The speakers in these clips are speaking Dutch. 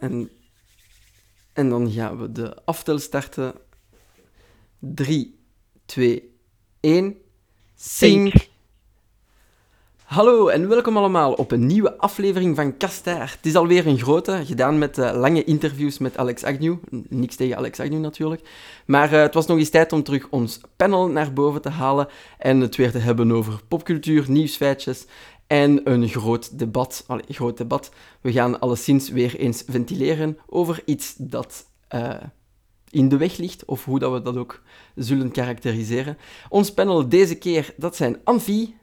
En, en dan gaan we de aftel starten. 3, 2, 1. Sync! Hallo en welkom allemaal op een nieuwe aflevering van Kastaar. Het is alweer een grote, gedaan met uh, lange interviews met Alex Agnew. Niks tegen Alex Agnew natuurlijk. Maar uh, het was nog eens tijd om terug ons panel naar boven te halen en het weer te hebben over popcultuur, nieuwsfeitjes en een groot debat. Allee, groot debat. We gaan alleszins weer eens ventileren over iets dat uh, in de weg ligt, of hoe dat we dat ook zullen karakteriseren. Ons panel deze keer, dat zijn Anfie.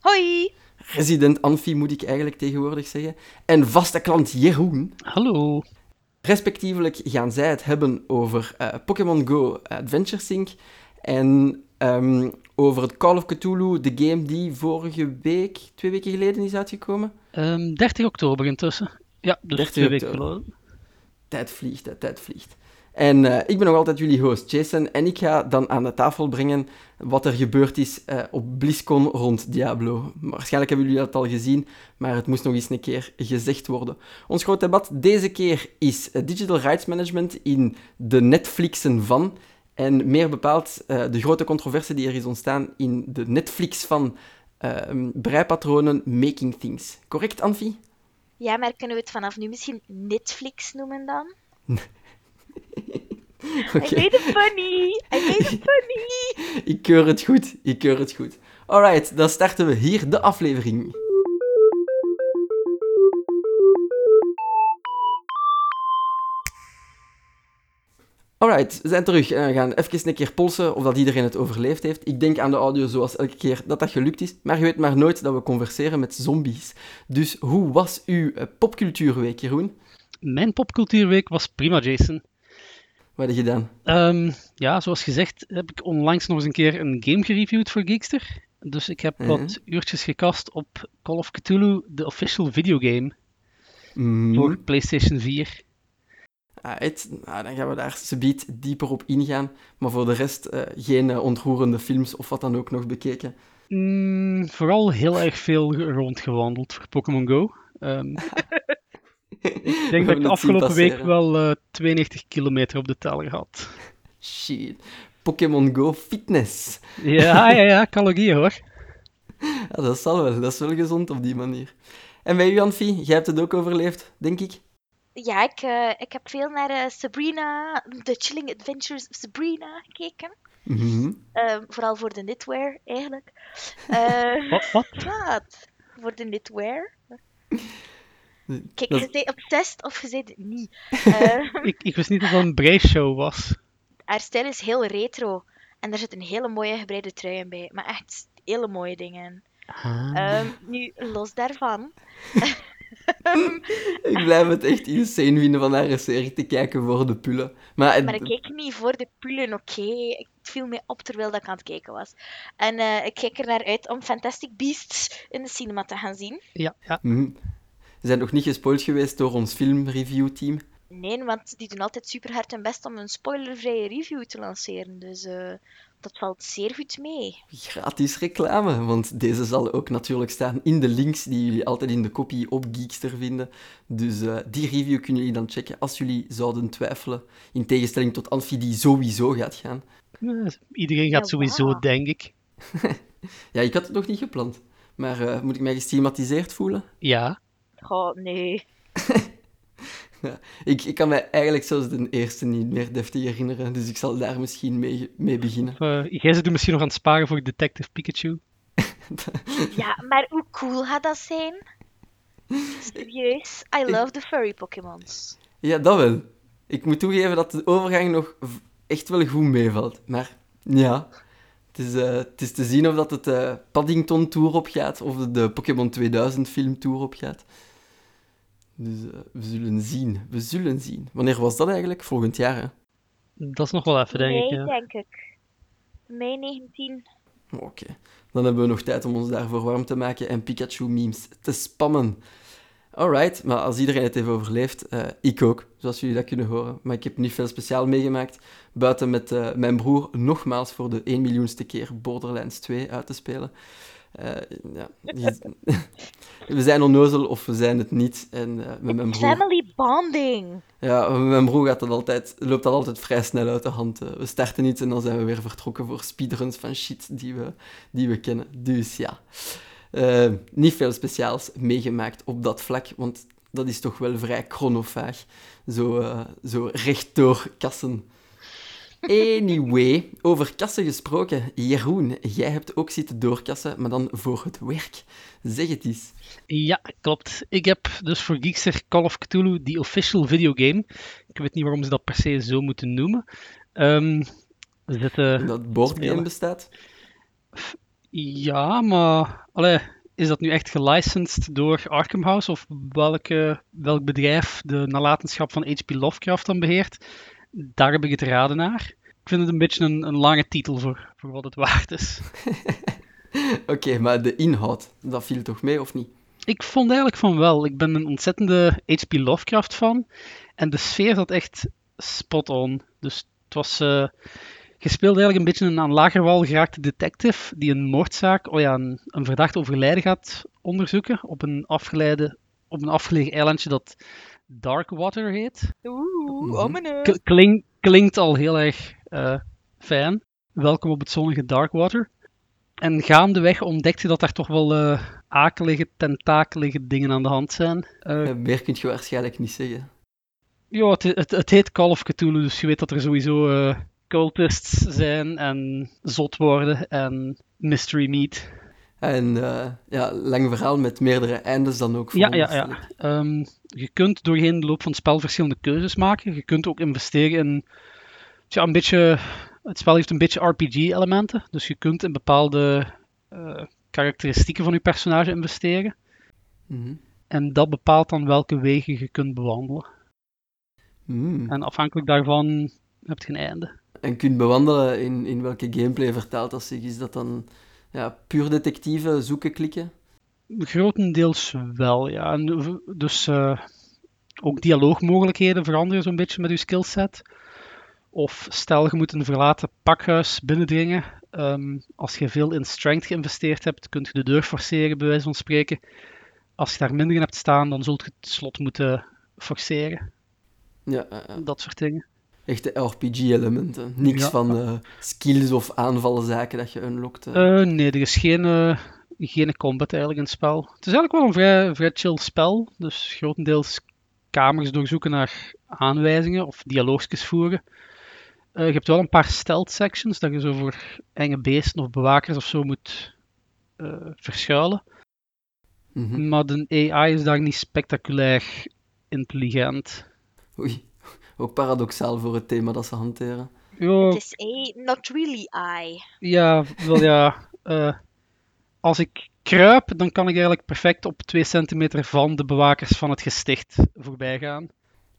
Hoi! Resident Anfie moet ik eigenlijk tegenwoordig zeggen. En vaste klant Jeroen. Hallo. Respectievelijk gaan zij het hebben over uh, Pokémon Go Adventure Sync en um, over het Call of Cthulhu, de game die vorige week, twee weken geleden is uitgekomen. Um, 30 oktober intussen. Ja, dus 30 twee weken geleden. Tijd vliegt, hè, tijd vliegt. En uh, ik ben nog altijd jullie host Jason en ik ga dan aan de tafel brengen wat er gebeurd is uh, op BlizzCon rond Diablo. Waarschijnlijk hebben jullie dat al gezien, maar het moest nog eens een keer gezegd worden. Ons groot debat deze keer is uh, Digital Rights Management in de Netflixen van. En meer bepaald uh, de grote controverse die er is ontstaan in de Netflix van breipatronen Making Things. Correct, Anfie? Ja, maar kunnen we het vanaf nu misschien Netflix noemen dan? okay. I made it funny! I made it funny! ik keur het goed, ik keur het goed. Alright, dan starten we hier de aflevering. Alright, we zijn terug en we gaan even een keer polsen of dat iedereen het overleefd heeft. Ik denk aan de audio zoals elke keer dat dat gelukt is, maar je weet maar nooit dat we converseren met zombies. Dus hoe was uw popcultuurweek, Jeroen? Mijn popcultuurweek was prima, Jason. Wat heb je gedaan? Um, ja, zoals gezegd heb ik onlangs nog eens een keer een game gereviewd voor Geekster. Dus ik heb uh -huh. wat uurtjes gekast op Call of Cthulhu, de official videogame. Mm. Voor PlayStation 4. Nou, dan gaan we daar subiet dieper op ingaan. Maar voor de rest uh, geen uh, ontroerende films of wat dan ook nog bekeken. Mm, vooral heel erg veel rondgewandeld voor Pokémon Go. Um, ik denk dat ik de afgelopen week wel uh, 92 kilometer op de teller had. Shit. Pokémon Go fitness. Ja, ja, ja, calorieën hoor. Ja, dat zal wel. Dat is wel gezond op die manier. En bij u, Anfie, jij hebt het ook overleefd, denk ik? Ja, ik, uh, ik heb veel naar uh, Sabrina, The Chilling Adventures of Sabrina gekeken. Mm -hmm. uh, vooral voor de knitwear, eigenlijk. Eh, wat? Wat? Wat? Voor de knitwear. Kijk, dat... je bent obsessed of je bent het niet. Uh, ik, ik wist niet dat het een breishow was. Haar stijl is heel retro. En er zit een hele mooie gebreide trui in bij. Maar echt hele mooie dingen. Ah. Um, nu, los daarvan... ik blijf het echt insane vinden van haar serie te kijken voor de pullen. Maar, maar ik keek niet voor de pullen, oké. Okay. Het viel mij op terwijl dat ik aan het kijken was. En uh, ik kijk er naar uit om Fantastic Beasts in de cinema te gaan zien. Ja, ja. Mm -hmm. We zijn nog niet gespoild geweest door ons filmreview-team. Nee, want die doen altijd super hard hun best om een spoilervrije review te lanceren. Dus uh, dat valt zeer goed mee. Gratis reclame, want deze zal ook natuurlijk staan in de links die jullie altijd in de kopie op Geekster vinden. Dus uh, die review kunnen jullie dan checken als jullie zouden twijfelen. In tegenstelling tot Anfie, die sowieso gaat gaan. Ja, iedereen gaat ja, sowieso, wow. denk ik. ja, ik had het nog niet gepland. Maar uh, moet ik mij gestigmatiseerd voelen? Ja. Oh, nee. ja, ik, ik kan mij eigenlijk zelfs de eerste niet meer deftig herinneren, dus ik zal daar misschien mee, mee beginnen. Uh, jij zit er misschien nog aan het sparen voor Detective Pikachu. ja, maar hoe cool gaat dat zijn? Serieus? I love ik... the furry Pokémons. Ja, dat wel. Ik moet toegeven dat de overgang nog echt wel goed meevalt. Maar ja, het is, uh, het is te zien of dat het uh, Paddington Tour opgaat of de Pokémon 2000 film Tour opgaat. Dus uh, we zullen zien. We zullen zien. Wanneer was dat eigenlijk? Volgend jaar, hè? Dat is nog wel even, denk nee, ik. Ja. denk ik. Mei 19. Oké. Okay. Dan hebben we nog tijd om ons daarvoor warm te maken en Pikachu-memes te spammen. Alright, maar als iedereen het heeft overleefd, uh, ik ook, zoals jullie dat kunnen horen. Maar ik heb niet veel speciaal meegemaakt, buiten met uh, mijn broer nogmaals voor de 1 miljoenste keer Borderlands 2 uit te spelen. Ja, we zijn onnozel of we zijn het niet. En, met mijn broer... Family bonding. Ja, met mijn broer gaat dat altijd, loopt dat altijd vrij snel uit de hand. we starten iets en dan zijn we weer vertrokken voor speedruns van shit die we, die we kennen. Dus ja, niet veel speciaals meegemaakt op dat vlak, want dat is toch wel vrij chronofaag. Zo, uh, zo rechtdoor kassen. Anyway, over kassen gesproken. Jeroen, jij hebt ook zitten doorkassen, maar dan voor het werk. Zeg het eens. Ja, klopt. Ik heb dus voor Geekster Call of Cthulhu, die official videogame. Ik weet niet waarom ze dat per se zo moeten noemen. Um, zitten dat boardgame bestaat? Ja, maar... Allee, is dat nu echt gelicensed door Arkham House of welke, welk bedrijf de nalatenschap van H.P. Lovecraft dan beheert? Daar heb ik het raden naar. Ik vind het een beetje een, een lange titel voor, voor wat het waard is. Oké, maar de inhoud, dat viel toch mee of niet? Ik vond eigenlijk van wel. Ik ben een ontzettende H.P. Lovecraft fan. En de sfeer zat echt spot on. Dus het was. Uh, je speelde eigenlijk een beetje een aan lagerwal geraakte detective die een moordzaak, oh ja, een, een verdacht overlijden gaat onderzoeken op een, afgeleide, op een afgelegen eilandje dat Darkwater heet. Oeh, mm Klink, klinkt al heel erg uh, fijn. Welkom op het zonnige Darkwater. En gaandeweg ontdekte je dat daar toch wel uh, akelige, tentakelige dingen aan de hand zijn. Uh, meer kun je waarschijnlijk niet zeggen. Ja, het, het, het, heet Call of Cthulhu, dus je weet dat er sowieso cultists zijn en zot worden en mystery meat. En uh, ja, lang verhaal met meerdere eindes dan ook. Ja, ja, ja. Um, je kunt doorheen de loop van het spel verschillende keuzes maken. Je kunt ook investeren in. Een beetje, het spel heeft een beetje RPG-elementen. Dus je kunt in bepaalde uh, karakteristieken van je personage investeren. Mm -hmm. En dat bepaalt dan welke wegen je kunt bewandelen. Mm. En afhankelijk daarvan heb je een einde en kunt bewandelen in, in welke gameplay vertaalt dat zich? Is dat dan ja, puur detectieve zoeken, klikken? Grotendeels wel, ja. dus uh, ook dialoogmogelijkheden veranderen zo'n beetje met je skillset. Of stel je moet een verlaten pakhuis binnendringen. Um, als je veel in strength geïnvesteerd hebt, kun je de deur forceren, bij wijze van spreken. Als je daar minder in hebt staan, dan zult je het slot moeten forceren. Ja, uh, Dat soort dingen echte RPG-elementen. Niks van uh, skills of aanvallenzaken dat je unlockt. Uh. nee, er is geen, geen combat eigenlijk in het spel. Het is eigenlijk wel een vrij, vrij chill spel. Dus grotendeels kamers doorzoeken naar aanwijzingen of dialoogjes voeren. je hebt wel een paar stealth sections dat je zo voor enge beesten of bewakers of zo moet verschuilen. Mm -hmm. Maar de AI is daar niet spectaculair intelligent. Oei ook paradoxaal voor het thema dat ze hanteren. Ja. Het is A, not really I. Ja, wel ja. Uh, als ik kruip, dan kan ik eigenlijk perfect op 2 centimeter van de bewakers van het gesticht voorbij gaan.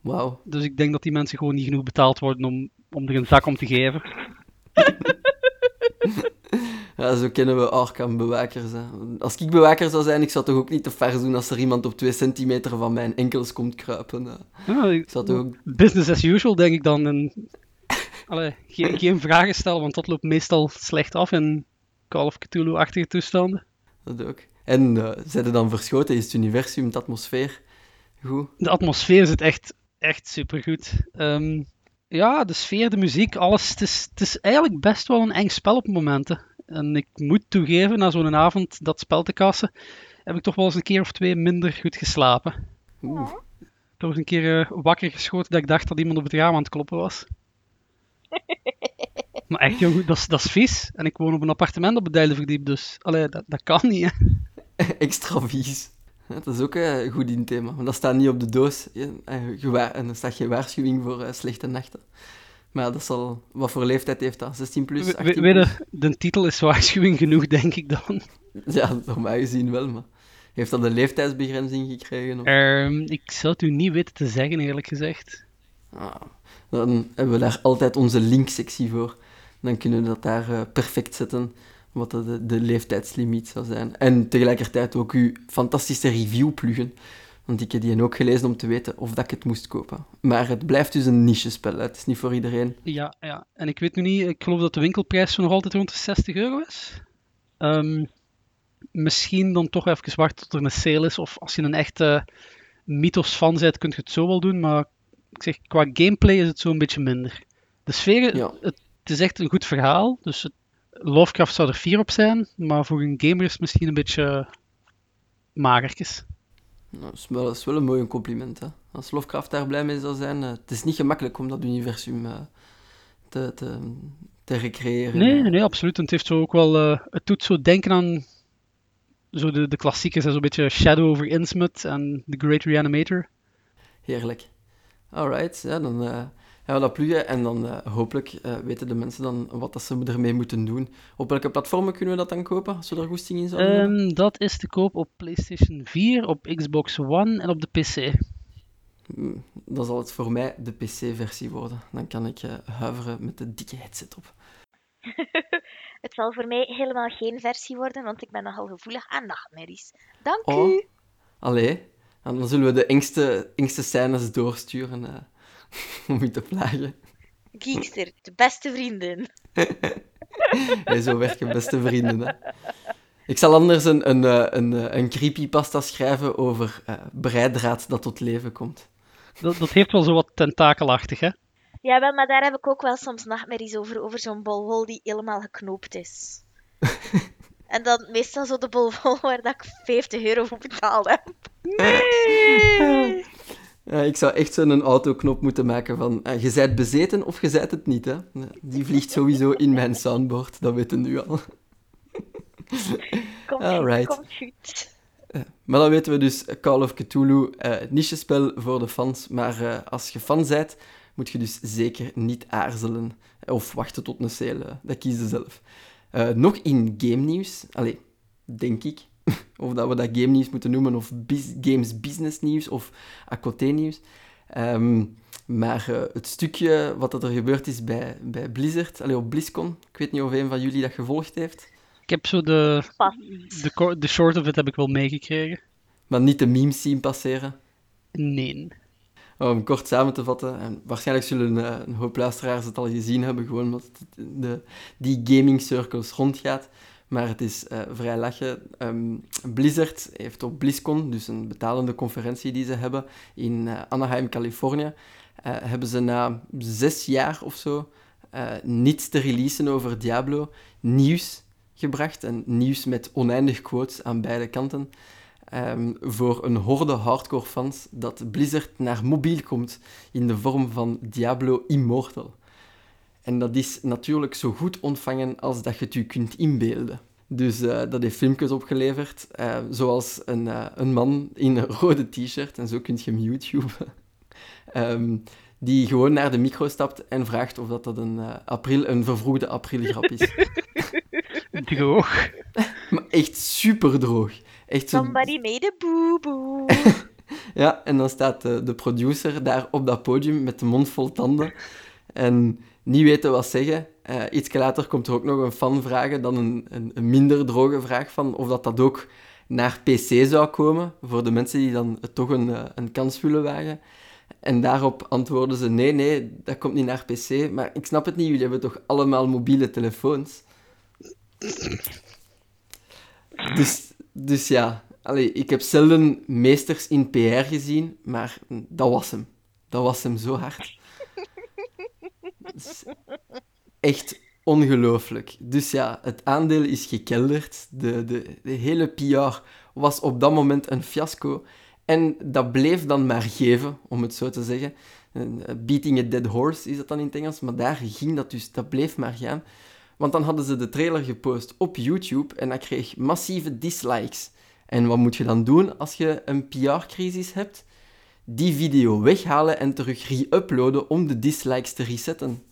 Wauw. Dus ik denk dat die mensen gewoon niet genoeg betaald worden om, om er een zak om te geven. Ja, zo kennen we Arkham-bewakers. Als ik bewaker zou zijn, ik zou toch ook niet te ver doen als er iemand op twee centimeter van mijn enkels komt kruipen. Ja, ik zou toch ook... Business as usual, denk ik dan. En... Allee, geen, geen vragen stellen, want dat loopt meestal slecht af in Call of Cthulhu-achtige toestanden. Dat ook. En uh, zijn er dan verschoten? Is het universum, de atmosfeer goed? De atmosfeer zit echt, echt supergoed. Um, ja, de sfeer, de muziek, alles. Het is, het is eigenlijk best wel een eng spel op momenten. En ik moet toegeven, na zo'n avond dat spel te kassen, heb ik toch wel eens een keer of twee minder goed geslapen. Oeh. Was een keer uh, wakker geschoten dat ik dacht dat iemand op het raam aan het kloppen was. maar echt, jong, dat, is, dat is vies. En ik woon op een appartement op het derde verdiep, dus allee, dat, dat kan niet, hè. Extra vies. dat is ook uh, goed in thema, want dat staat niet op de doos. Eh, en er staat geen waarschuwing voor slechte nachten. Maar dat zal... Wat voor leeftijd heeft dat? 16 plus? 18 plus? de titel is waarschuwing genoeg, denk ik dan. Ja, door mij gezien wel, maar... Heeft dat een leeftijdsbegrenzing gekregen? Of? Um, ik zou het u niet weten te zeggen, eerlijk gezegd. Ah, dan hebben we daar altijd onze linksectie voor. Dan kunnen we dat daar perfect zetten, wat de, de leeftijdslimiet zou zijn. En tegelijkertijd ook uw fantastische review pluggen. Want ik heb die ook gelezen om te weten of dat ik het moest kopen. Maar het blijft dus een niche-spel. Het is niet voor iedereen. Ja, ja, en ik weet nu niet, ik geloof dat de winkelprijs nog altijd rond de 60 euro is. Um, misschien dan toch even wachten tot er een sale is. Of als je een echte Mythos-fan bent, kun je het zo wel doen. Maar ik zeg, qua gameplay is het zo een beetje minder. De sfeer, Ja. het, het is echt een goed verhaal. Dus het, Lovecraft zou er fier op zijn. Maar voor een gamer is het misschien een beetje magertjes. Nou, dat, is wel, dat is wel een mooi compliment. Hè? Als Lovecraft daar blij mee zou zijn. eh, het is niet gemakkelijk om dat universum eh, te, te, te recreëren. Nee, nee, absoluut. En het, heeft zo ook wel, eh, het doet zo denken aan zo de, de klassiekers. Zo'n beetje Shadow over Innsmouth en The Great Reanimator. Heerlijk. Alright, ja, dan eh, gaan we dat pluggen en dan eh, hopelijk eh, weten de mensen dan wat dat ze ermee moeten doen. Op welke platformen kunnen we dat dan kopen, als we er goesting in zouden hebben? Ehm, dat is te koop op PlayStation 4, op Xbox One en op de PC. Mm, Dan zal het voor mij de PC-versie worden. Dan kan ik eh, huiveren met de dikke headset op. Het zal voor mij helemaal geen versie worden, want ik ben nogal gevoelig aan nachtmerries. Dank Oh. u. Allee, en dan zullen we de engste, engste scènes doorsturen eh, om je te plagen. Geekster, de beste vriendin. Hey, zo werken beste vrienden. Hè. Ik zal anders een, een, eh, een, eh, een creepypasta schrijven over eh breidraad dat tot leven komt. Dat, dat heeft wel zo wat tentakelachtig, hè? Ja, wel, maar daar heb ik ook wel soms nachtmerries over, over zo'n bolwol die helemaal geknoopt is. en dan meestal zo de bolwol waar dat ik 50 euro voor betaald heb. Nee! Ja, ik zou echt zo'n autoknop moeten maken van eh, je zijt bezeten of je zijt het niet. Hè? Die vliegt sowieso in mijn soundboard, dat weten we nu al. Komt goed, komt goed. Maar dan weten we dus, Call of Cthulhu, eh nichespel voor de fans. Maar eh, als je fan bent, moet je dus zeker niet aarzelen. Of wachten tot een sale, eh, dat kies je zelf. Eh, nog in game nieuws, allee, denk ik. of dat we dat game nieuws moeten noemen, of bus- games business nieuws, of ACOT nieuws. Ehm, maar eh, het stukje wat er gebeurd is bij, bij Blizzard, allee, op BlizzCon, ik weet niet of een van jullie dat gevolgd heeft, Ik heb zo de, de, de short of it heb ik wel meegekregen. maar niet de memes zien passeren. Nee. Om kort samen te vatten, en waarschijnlijk zullen eh, een hoop luisteraars het al gezien hebben, gewoon omdat het de, die gaming circles rondgaat. Maar het is eh, vrij lachen. Ehm, Blizzard heeft op BlizzCon, dus een betalende conferentie die ze hebben in eh, Anaheim, Californië, eh, hebben ze na zes jaar of zo niets te releasen over Diablo nieuws gebracht. En nieuws met oneindig quotes aan beide kanten. Ehm, voor een horde hardcore fans dat Blizzard naar mobiel komt in de vorm van Diablo Immortal. En dat is natuurlijk zo goed ontvangen als dat je het je kunt inbeelden. Dus eh, dat heeft filmpjes opgeleverd, eh, zoals een, eh, een man in een rode t-shirt, en zo kun je hem YouTuben, Ehm, die gewoon naar de micro stapt en vraagt of dat, dat een, eh, april, een vervroegde aprilgrap is. Droog. maar echt super droog. Echt zo Somebody made a boo-boo. Ja, en dan staat de, de producer daar op dat podium met de mond vol tanden en niet weten wat zeggen. Eh iets later komt er ook nog een fan vragen, dan een, een, een minder droge vraag van of dat, dat ook naar PC zou komen, voor de mensen die dan toch een, eh, een kans willen wagen. En daarop antwoorden ze, nee, nee, dat komt niet naar PC. Maar ik snap het niet, jullie hebben toch allemaal mobiele telefoons? Dus, dus ja, ik heb zelden meesters in PR gezien, maar dat was hem. Dat was hem zo hard. Echt ongelooflijk. Dus ja, het aandeel is gekelderd. De, de, de hele PR was op dat moment een fiasco. En dat bleef dan maar geven, om het zo te zeggen. Eh, Beating a dead horse is dat dan in het Engels, maar daar ging dat dus, dat bleef maar gaan. Want dan hadden ze de trailer gepost op YouTube en dat kreeg massieve dislikes. En wat moet je dan doen als je een PR-crisis hebt? Die video weghalen en terug re-uploaden om de dislikes te resetten.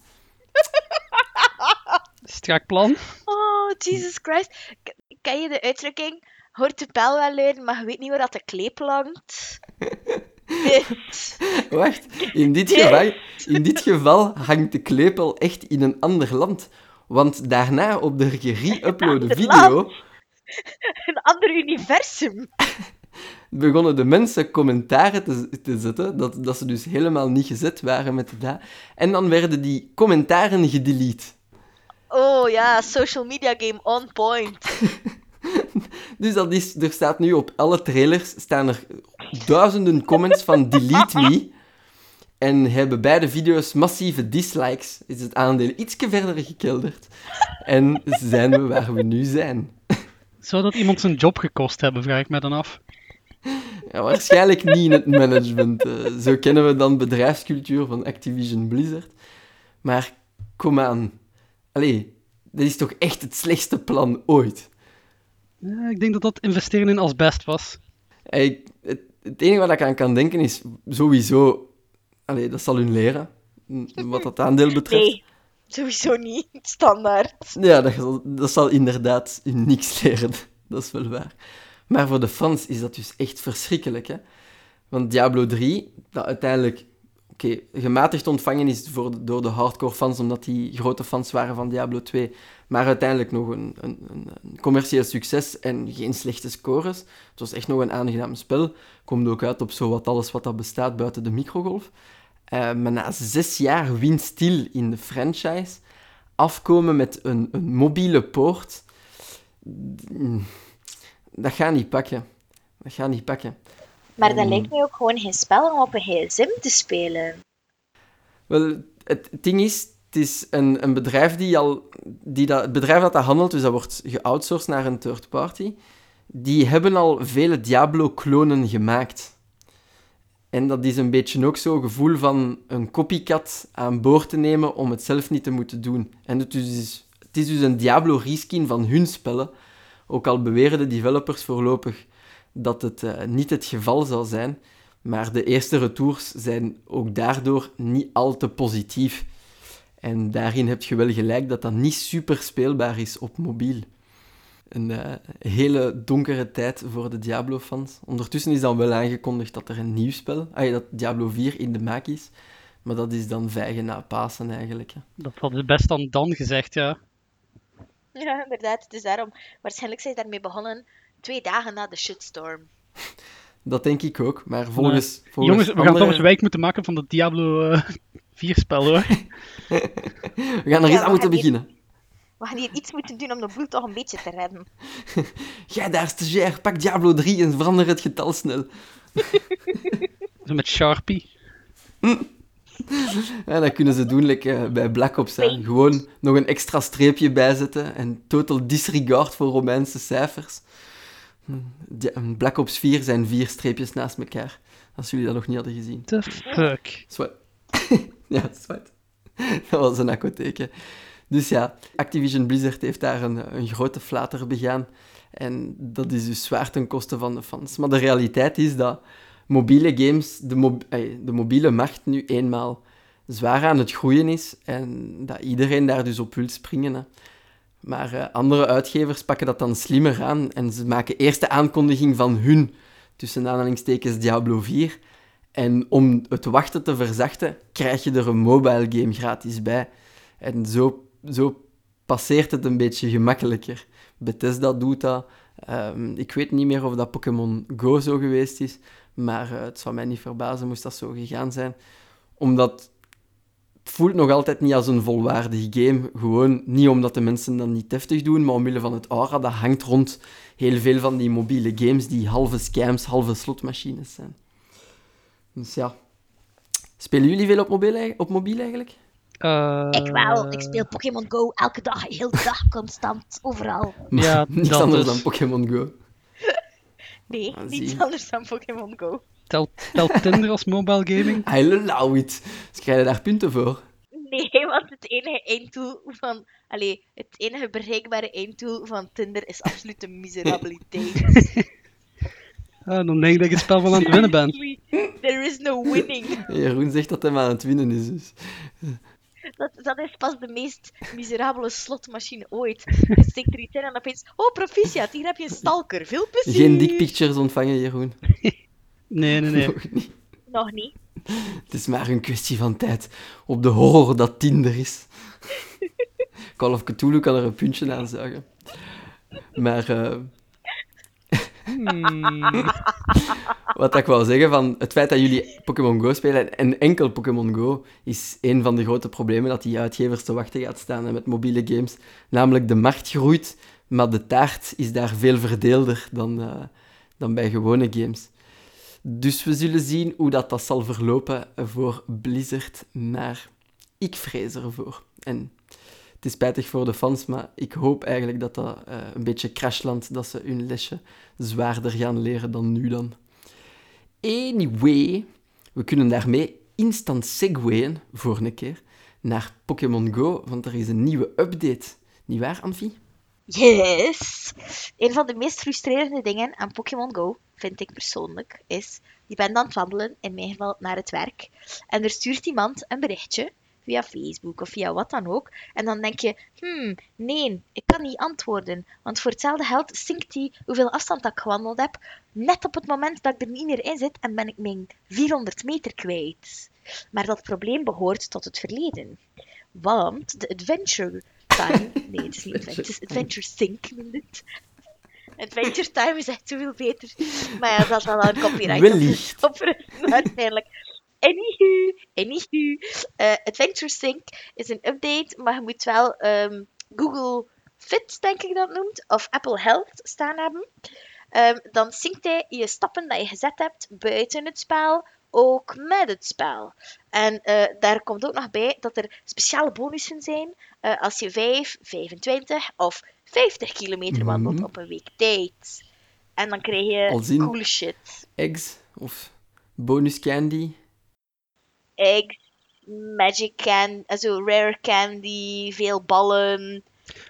Strak plan. Oh, Jesus Christ. Ken je de uitdrukking? Hoort de bel wel luiden, maar je weet niet waar dat de kleep langt? Dit. Wacht, in dit, geval, in dit geval hangt de klepel echt in een ander land. Want daarna op de gere-uploade Ander video Een ander universum. begonnen de mensen commentaren te, te zetten, dat, dat ze dus helemaal niet gezet waren met dat. En dan werden die commentaren gedelete. Oh ja, social media game on point. dus dat is, er staat nu op alle trailers staan er duizenden comments van delete me. En hebben beide video's massieve dislikes. Is het aandeel ietsje verder gekelderd. En zijn we waar we nu zijn. Zou dat iemand zijn job gekost hebben, vraag ik me dan af. Ja, waarschijnlijk niet in het management. Uh, zo kennen we dan bedrijfscultuur van Activision Blizzard. Maar kom aan. Allee, dat is toch echt het slechtste plan ooit? Ja, ik denk dat dat investeren in asbest was. Hey, het, het, enige wat ik aan kan denken is sowieso... Allee, dat zal hun leren, wat dat aandeel betreft. Nee, sowieso niet. Standaard. Ja, dat, zal, dat zal inderdaad niks leren. Dat is wel waar. Maar voor de fans is dat dus echt verschrikkelijk, hè. Want Diablo 3, dat uiteindelijk oké, gematigd ontvangen is voor, door de hardcore fans, omdat die grote fans waren van Diablo 2. Maar uiteindelijk nog een, een, een, commercieel succes en geen slechte scores. Het was echt nog een aangenaam spel. Komt ook uit op zowat alles wat dat bestaat buiten de microgolf. Uh, maar na zes jaar windstil in de franchise, afkomen met een, een mobiele poort, dat gaat niet pakken. Dat gaat niet pakken. Maar dat lijkt mij ook gewoon geen spel om op een gsm te spelen. Wel, het ding is, het is een, een bedrijf die al... Die dat, het bedrijf dat dat handelt, dus dat wordt geoutsourced naar een third party, die hebben al vele Diablo-klonen gemaakt. En dat is een beetje ook zo'n gevoel van een copycat aan boord te nemen om het zelf niet te moeten doen. En het is, het is dus een Diablo-reskin van hun spellen. Ook al beweren de developers voorlopig dat het uh, niet het geval zal zijn. Maar de eerste retours zijn ook daardoor niet al te positief. En daarin heb je wel gelijk dat dat niet super speelbaar is op mobiel. Een uh, hele donkere tijd voor de Diablo-fans. Ondertussen is dan wel aangekondigd dat er een nieuw spel, ah, dat Diablo 4 in de maak is. Maar dat is dan vijgen na Pasen eigenlijk. Hè. Dat hadden ze best dan dan gezegd, ja. Ja, inderdaad. Dus daarom, waarschijnlijk zijn ze daarmee begonnen twee dagen na de shitstorm. Dat denk ik ook, maar volgens... volgens Jongens, we gaan toch eens wijk moeten maken van de Diablo uh, 4 spel, hoor. we gaan er eens aan moeten beginnen. We gaan hier iets moeten doen om de boel toch een beetje te redden. Jij daar, stagiair, pak Diablo 3 en verander het getal snel. Zo met Sharpie. Ja, dat kunnen ze doen like, bij Black Ops. Hè. Gewoon nog een extra streepje bijzetten en total disregard voor Romeinse cijfers. Black Ops 4 zijn vier streepjes naast elkaar. Als jullie dat nog niet hadden gezien. The fuck? Zwart. ja, zwart. Dat was een apotheek. Dus ja, Activision Blizzard heeft daar een, een grote flater begaan. En dat is dus zwaar ten koste van de fans. Maar de realiteit is dat mobiele games, de, de mobiele markt nu eenmaal zwaar aan het groeien is. En dat iedereen daar dus op wil springen. Hè. Maar uh, andere uitgevers pakken dat dan slimmer aan en ze maken eerst de aankondiging van hun, tussen aanhalingstekens, Diablo 4. En om het wachten te verzachten, krijg je er een mobile game gratis bij. En zo, zo passeert het een beetje gemakkelijker. Bethesda doet dat. Um, ik weet niet meer of dat Pokémon Go zo geweest is, maar uh, het zou mij niet verbazen moest dat zo gegaan zijn. Omdat voelt nog altijd niet als een volwaardige game. Gewoon niet omdat de mensen dat niet deftig doen, maar omwille van het aura dat hangt rond heel veel van die mobiele games die halve scams, halve slotmachines zijn. Dus ja. Spelen jullie veel op mobiel, op mobiel eigenlijk? Uh... Ik wel. Ik speel Pokémon Go elke dag, heel de dag, constant, overal. Ja, niets anders dus. dan Pokémon Go. Nee, niets anders dan Pokémon Go. Telt, telt Tinder als mobile gaming? I love it. Dus krijg je daar punten voor? Nee, want het enige einddoel van... Allee, het enige bereikbare einddoel van Tinder is absolute miserabiliteit. ah, dan denk ik dat je het spel wel aan het winnen bent. There is no winning. Jeroen zegt dat hij maar aan het winnen is, dus... Dat, dat is pas de meest miserabele slotmachine ooit. Je steekt er iets in en opeens... Oh, proficiat, hier heb je een stalker. Veel plezier. Geen dickpictures ontvangen, Jeroen. Nee, nee, nee. Nog niet. Nog niet. Het is maar een kwestie van tijd op de horror dat Tinder is. Call of Cthulhu kan er een puntje aan zuigen. Maar... Uh... Hmm. Wat ik wou zeggen van het feit dat jullie Pokémon Go spelen en enkel Pokémon Go is een van de grote problemen dat die uitgevers te wachten gaat staan met mobiele games. Namelijk de markt groeit, Maar de taart is daar veel verdeelder dan, uh, dan bij gewone games. Dus we zullen zien hoe dat, dat zal verlopen voor Blizzard. Maar ik vrees ervoor. En het is spijtig voor de fans, maar ik hoop eigenlijk dat dat uh, een beetje crashlandt, dat ze hun lesje zwaarder gaan leren dan nu dan. Anyway, we kunnen daarmee instant segwayen voor een keer naar Pokémon Go, want er is een nieuwe update. Niet waar, Anfie? Yes! Een van de meest frustrerende dingen aan Pokémon Go, vind ik persoonlijk, is... Je bent aan het wandelen, in mijn geval naar het werk, en er stuurt iemand een berichtje via Facebook of via wat dan ook. En dan denk je, hmm, nee, ik kan niet antwoorden. Want voor hetzelfde geld zinkt hij hoeveel afstand dat ik gewandeld heb, net op het moment dat ik er niet meer in zit en ben ik mijn 400 meter kwijt. Maar dat probleem behoort tot het verleden. Want de Adventure Time... Nee, het is niet Adventure, het is Adventure Sync, noemt het. Adventure Time is echt zoveel beter. Maar ja, dat is wel een copyright. Wellicht. Op, uiteindelijk. Anywho, anywho. Uh, Adventure Sync is een update, maar je moet wel um, Google Fit, denk ik dat noemt, of Apple Health staan hebben. Um, dan synct hij je stappen dat je gezet hebt buiten het spel, ook met het spel. En uh, daar komt ook nog bij dat er speciale bonussen zijn uh, als je 5, 25 of 50 kilometer wandelt mm -hmm. op een week tijd. En dan krijg je coole shit. Eggs of bonus candy eggs, magic candy, also rare candy, veel ballen.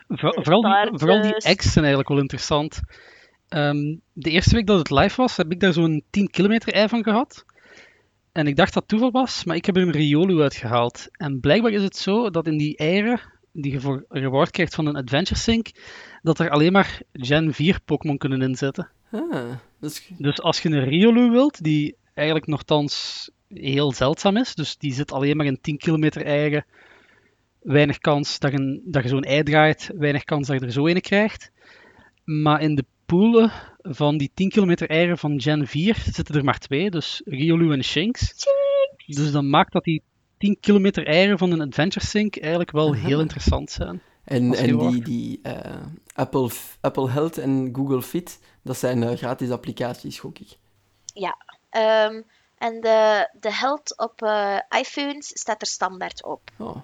vooral, die, vooral die eggs zijn eigenlijk wel interessant. Um, de eerste week dat het live was, heb ik daar zo'n 10 kilometer ei van gehad. En ik dacht dat toeval was, maar ik heb er een Riolu uitgehaald. En blijkbaar is het zo dat in die eieren, die je voor reward krijgt van een Adventure Sync, dat er alleen maar Gen 4 Pokémon kunnen inzetten. Ah, is... Dus als je een Riolu wilt, die eigenlijk nogthans heel zeldzaam is. Dus die zit alleen maar in 10 kilometer eieren. Weinig kans dat je, dat je zo'n ei draait. Weinig kans dat je er zo een krijgt. Maar in de poelen van die 10 kilometer eieren van Gen 4 zitten er maar twee. Dus Riolu en Shinx. Dus dan maakt dat die 10 kilometer eieren van een Adventure Sync eigenlijk wel Aha. heel interessant zijn. En, en die, die uh, Apple, Apple Health en Google Fit, dat zijn uh, gratis applicaties, gok ik. Ja, um, en de, de health op uh, iPhones staat er standaard op. Oh,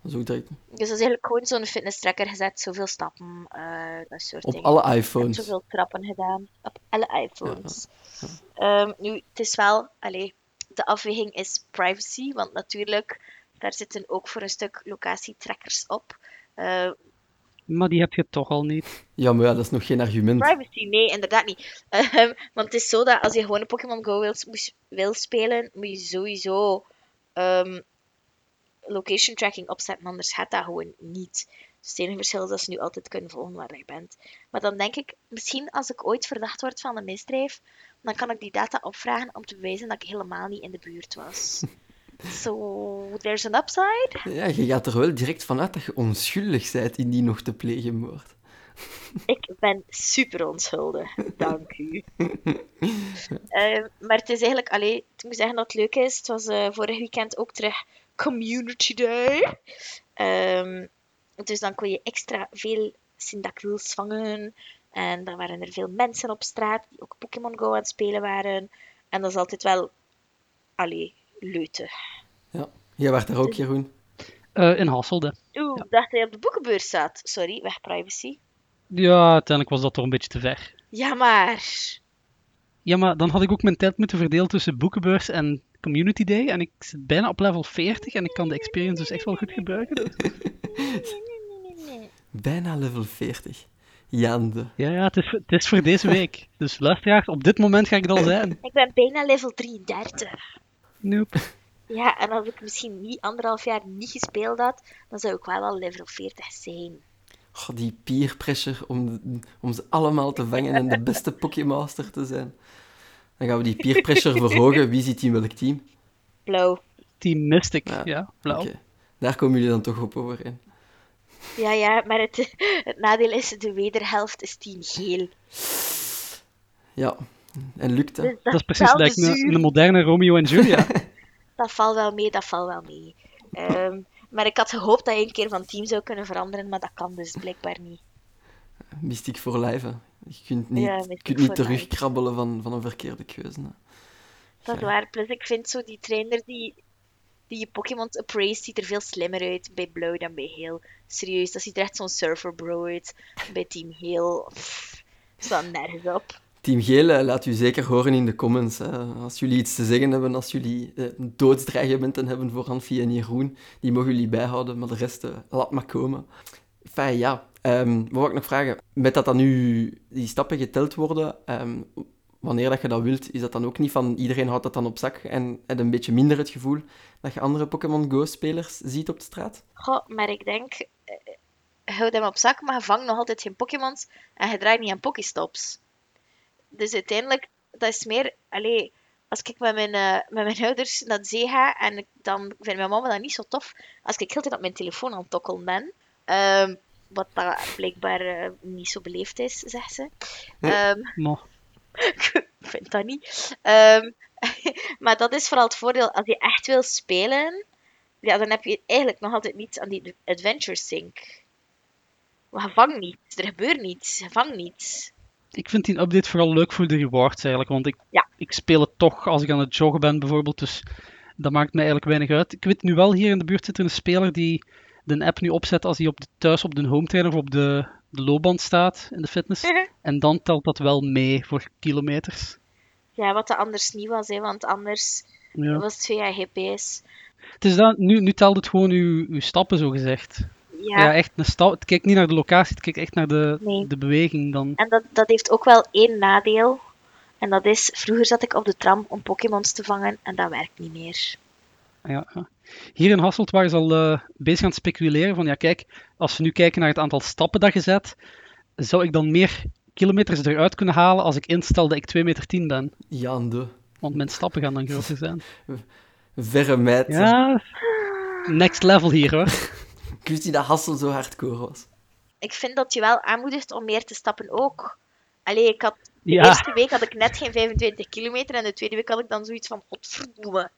dat is ook direct. Dus dat is eigenlijk gewoon zo'n fitness tracker gezet, zoveel stappen, uh, dat soort op dingen. Op alle iPhones? Zoveel trappen gedaan, op alle iPhones. Ja, ja. Um, nu, het is wel, allee, de afweging is privacy, want natuurlijk, daar zitten ook voor een stuk locatietrackers op. Uh, maar die heb je toch al niet. Ja, maar ja, dat is nog geen argument. Privacy, nee, inderdaad niet. Um, want het is zo dat als je gewoon een Pokémon Go wil, wil, spelen, moet je sowieso um, location tracking opzetten, anders gaat dat gewoon niet. Dus het enige verschil is dat ze nu altijd kunnen volgen waar je bent. Maar dan denk ik, misschien als ik ooit verdacht word van een misdrijf, dan kan ik die data opvragen om te bewijzen dat ik helemaal niet in de buurt was. So, there's an upside. Ja, je gaat er wel direct vanuit dat je onschuldig bent in die nog te plegen moord. Ik ben super onschuldig, dank u. uh, maar het is eigenlijk, allee, ik moet zeggen dat het leuk is. Het was uh, vorig weekend ook terug Community Day. Um, dus dan kon je extra veel Cyndaquils vangen. En dan waren er veel mensen op straat die ook Pokémon Go aan het spelen waren. En dat is altijd wel, allee, leuten. Ja, jij werd er ook, Jeroen? Uh, in Hasselde. Oeh, ja. dacht hij op de boekenbeurs zat. Sorry, weg privacy. Ja, uiteindelijk was dat toch een beetje te ver. Ja, maar... Ja, maar dan had ik ook mijn tijd moeten verdelen tussen boekenbeurs en Community Day. En ik zit bijna op level 40 en ik kan de experience dus echt wel goed gebruiken. Dus. bijna level 40. Jande. Ja, ja het, is, het is voor deze week. Dus luisteraars, op dit moment ga ik het al zijn. Ik ben bijna level 33. Nope. Ja, en als ik misschien niet anderhalf jaar niet gespeeld had, dan zou ik wel al level 40 zijn. Oh, die peer pressure om, om ze allemaal te vangen en de beste Pokémaster te zijn. Dan gaan we die peer pressure verhogen. Wie zit in welk team? Blauw. Team Mystic, ja, ja blauw. Okay. Daar komen jullie dan toch op overeen. Ja, ja, maar het, het nadeel is, de wederhelft is team geel. Ja, en lukt dat? Dus dat, is precies like een, een moderne Romeo en Julia. dat valt wel mee, dat valt wel mee. Um, maar ik had gehoopt dat je een keer van team zou kunnen veranderen, maar dat kan dus blijkbaar niet. Mystiek voor lijven. Je kunt niet, Ja, kunt niet terugkrabbelen van, van een verkeerde keuze. hè. Dat is Ja. waar. Plus, ik vind zo die trainer die, die je Pokémon appraised, ziet er veel slimmer uit bij Blauw dan bij Heel. Serieus, dat ziet er echt zo'n surfer bro uit. Bij Team Heel, pff, staat nergens op. Team Geel, eh, laat u zeker horen in de comments. Hè. Als jullie iets te zeggen hebben, als jullie eh, doodsdreigementen hebben voor Anfie en Jeroen, die mogen jullie bijhouden, maar de rest, eh, laat maar komen. Fijn, ja. Ehm, wat wil ik nog vragen? Met dat dan nu die stappen geteld worden, ehm, wanneer dat je dat wilt, is dat dan ook niet van iedereen houdt dat dan op zak en heb een beetje minder het gevoel dat je andere Pokémon Go-spelers ziet op de straat? Goh, maar ik denk, eh, houd hem op zak, maar je vangt nog altijd geen Pokémons en je draait niet aan Pokéstops. Dus uiteindelijk, dat is meer, allee, als ik met mijn, eh, met mijn ouders naar de zee ga en ik, dan vindt mijn mama dat niet zo tof als ik heel tijd op mijn telefoon aan het tokkelen ben. Ehm, wat dat blijkbaar eh, niet zo beleefd is, zegt ze. Ehm, Maar ik vind dat niet. Ehm, maar dat is vooral het voordeel als je echt wil spelen. Ja, dan heb je eigenlijk nog altijd niets aan die Adventure Sync. Maar je vangt niets. Er gebeurt niets. Je vangt niets. Ik vind die update vooral leuk voor de rewards eigenlijk. Want ik, Ja. ik speel het toch als ik aan het joggen ben bijvoorbeeld. Dus dat maakt mij eigenlijk weinig uit. Ik weet nu wel, hier in de buurt zit er een speler die de app nu opzet als hij op de, thuis op de home trainer of op de, de loopband staat in de fitness. En dan telt dat wel mee voor kilometers. Ja, wat dat anders niet was, hè, want anders Ja. was het via GPS. Het is dat, nu, nu telt het gewoon uw, uw stappen, zo gezegd. Ja, Ja, echt een stap. Het kijkt niet naar de locatie, het kijkt echt naar de, Nee. de beweging dan. en dat, dat heeft ook wel één nadeel. En dat is, vroeger zat ik op de tram om Pokémons te vangen en dat werkt niet meer. Ja, ja. Hier in Hasselt waren ze al eh, bezig aan het speculeren van, ja kijk, als we nu kijken naar het aantal stappen dat je zet, zou ik dan meer kilometers eruit kunnen halen als ik instel dat ik 2 meter 10 ben? De Want mijn stappen gaan dan groter zijn. verre meid. Ja, next level hier hoor. Ik wist niet dat Hassel zo hardcore was. Ik vind dat je wel aanmoedigt om meer te stappen ook. Allee, ik had De Ja, eerste week had ik net geen 25 kilometer en de tweede week had ik dan zoiets van, godverdomme,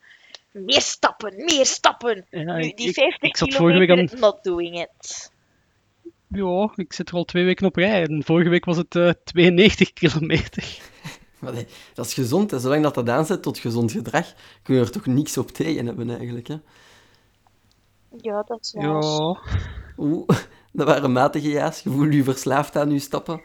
meer stappen, meer stappen. ja nu, die ik, 50 ik zat vorige week kilometer, aan- not doing it. ja, ik zit er al twee weken op rij. En vorige week was het eh, 92 kilometer. Maar nee, dat is gezond. Hè. Zolang dat dat aanzet tot gezond gedrag, kun je er toch niks op tegen hebben eigenlijk. Hè. Ja, dat is Ja, Oeh, dat waren matige ja's. Je voelt je verslaafd aan je stappen.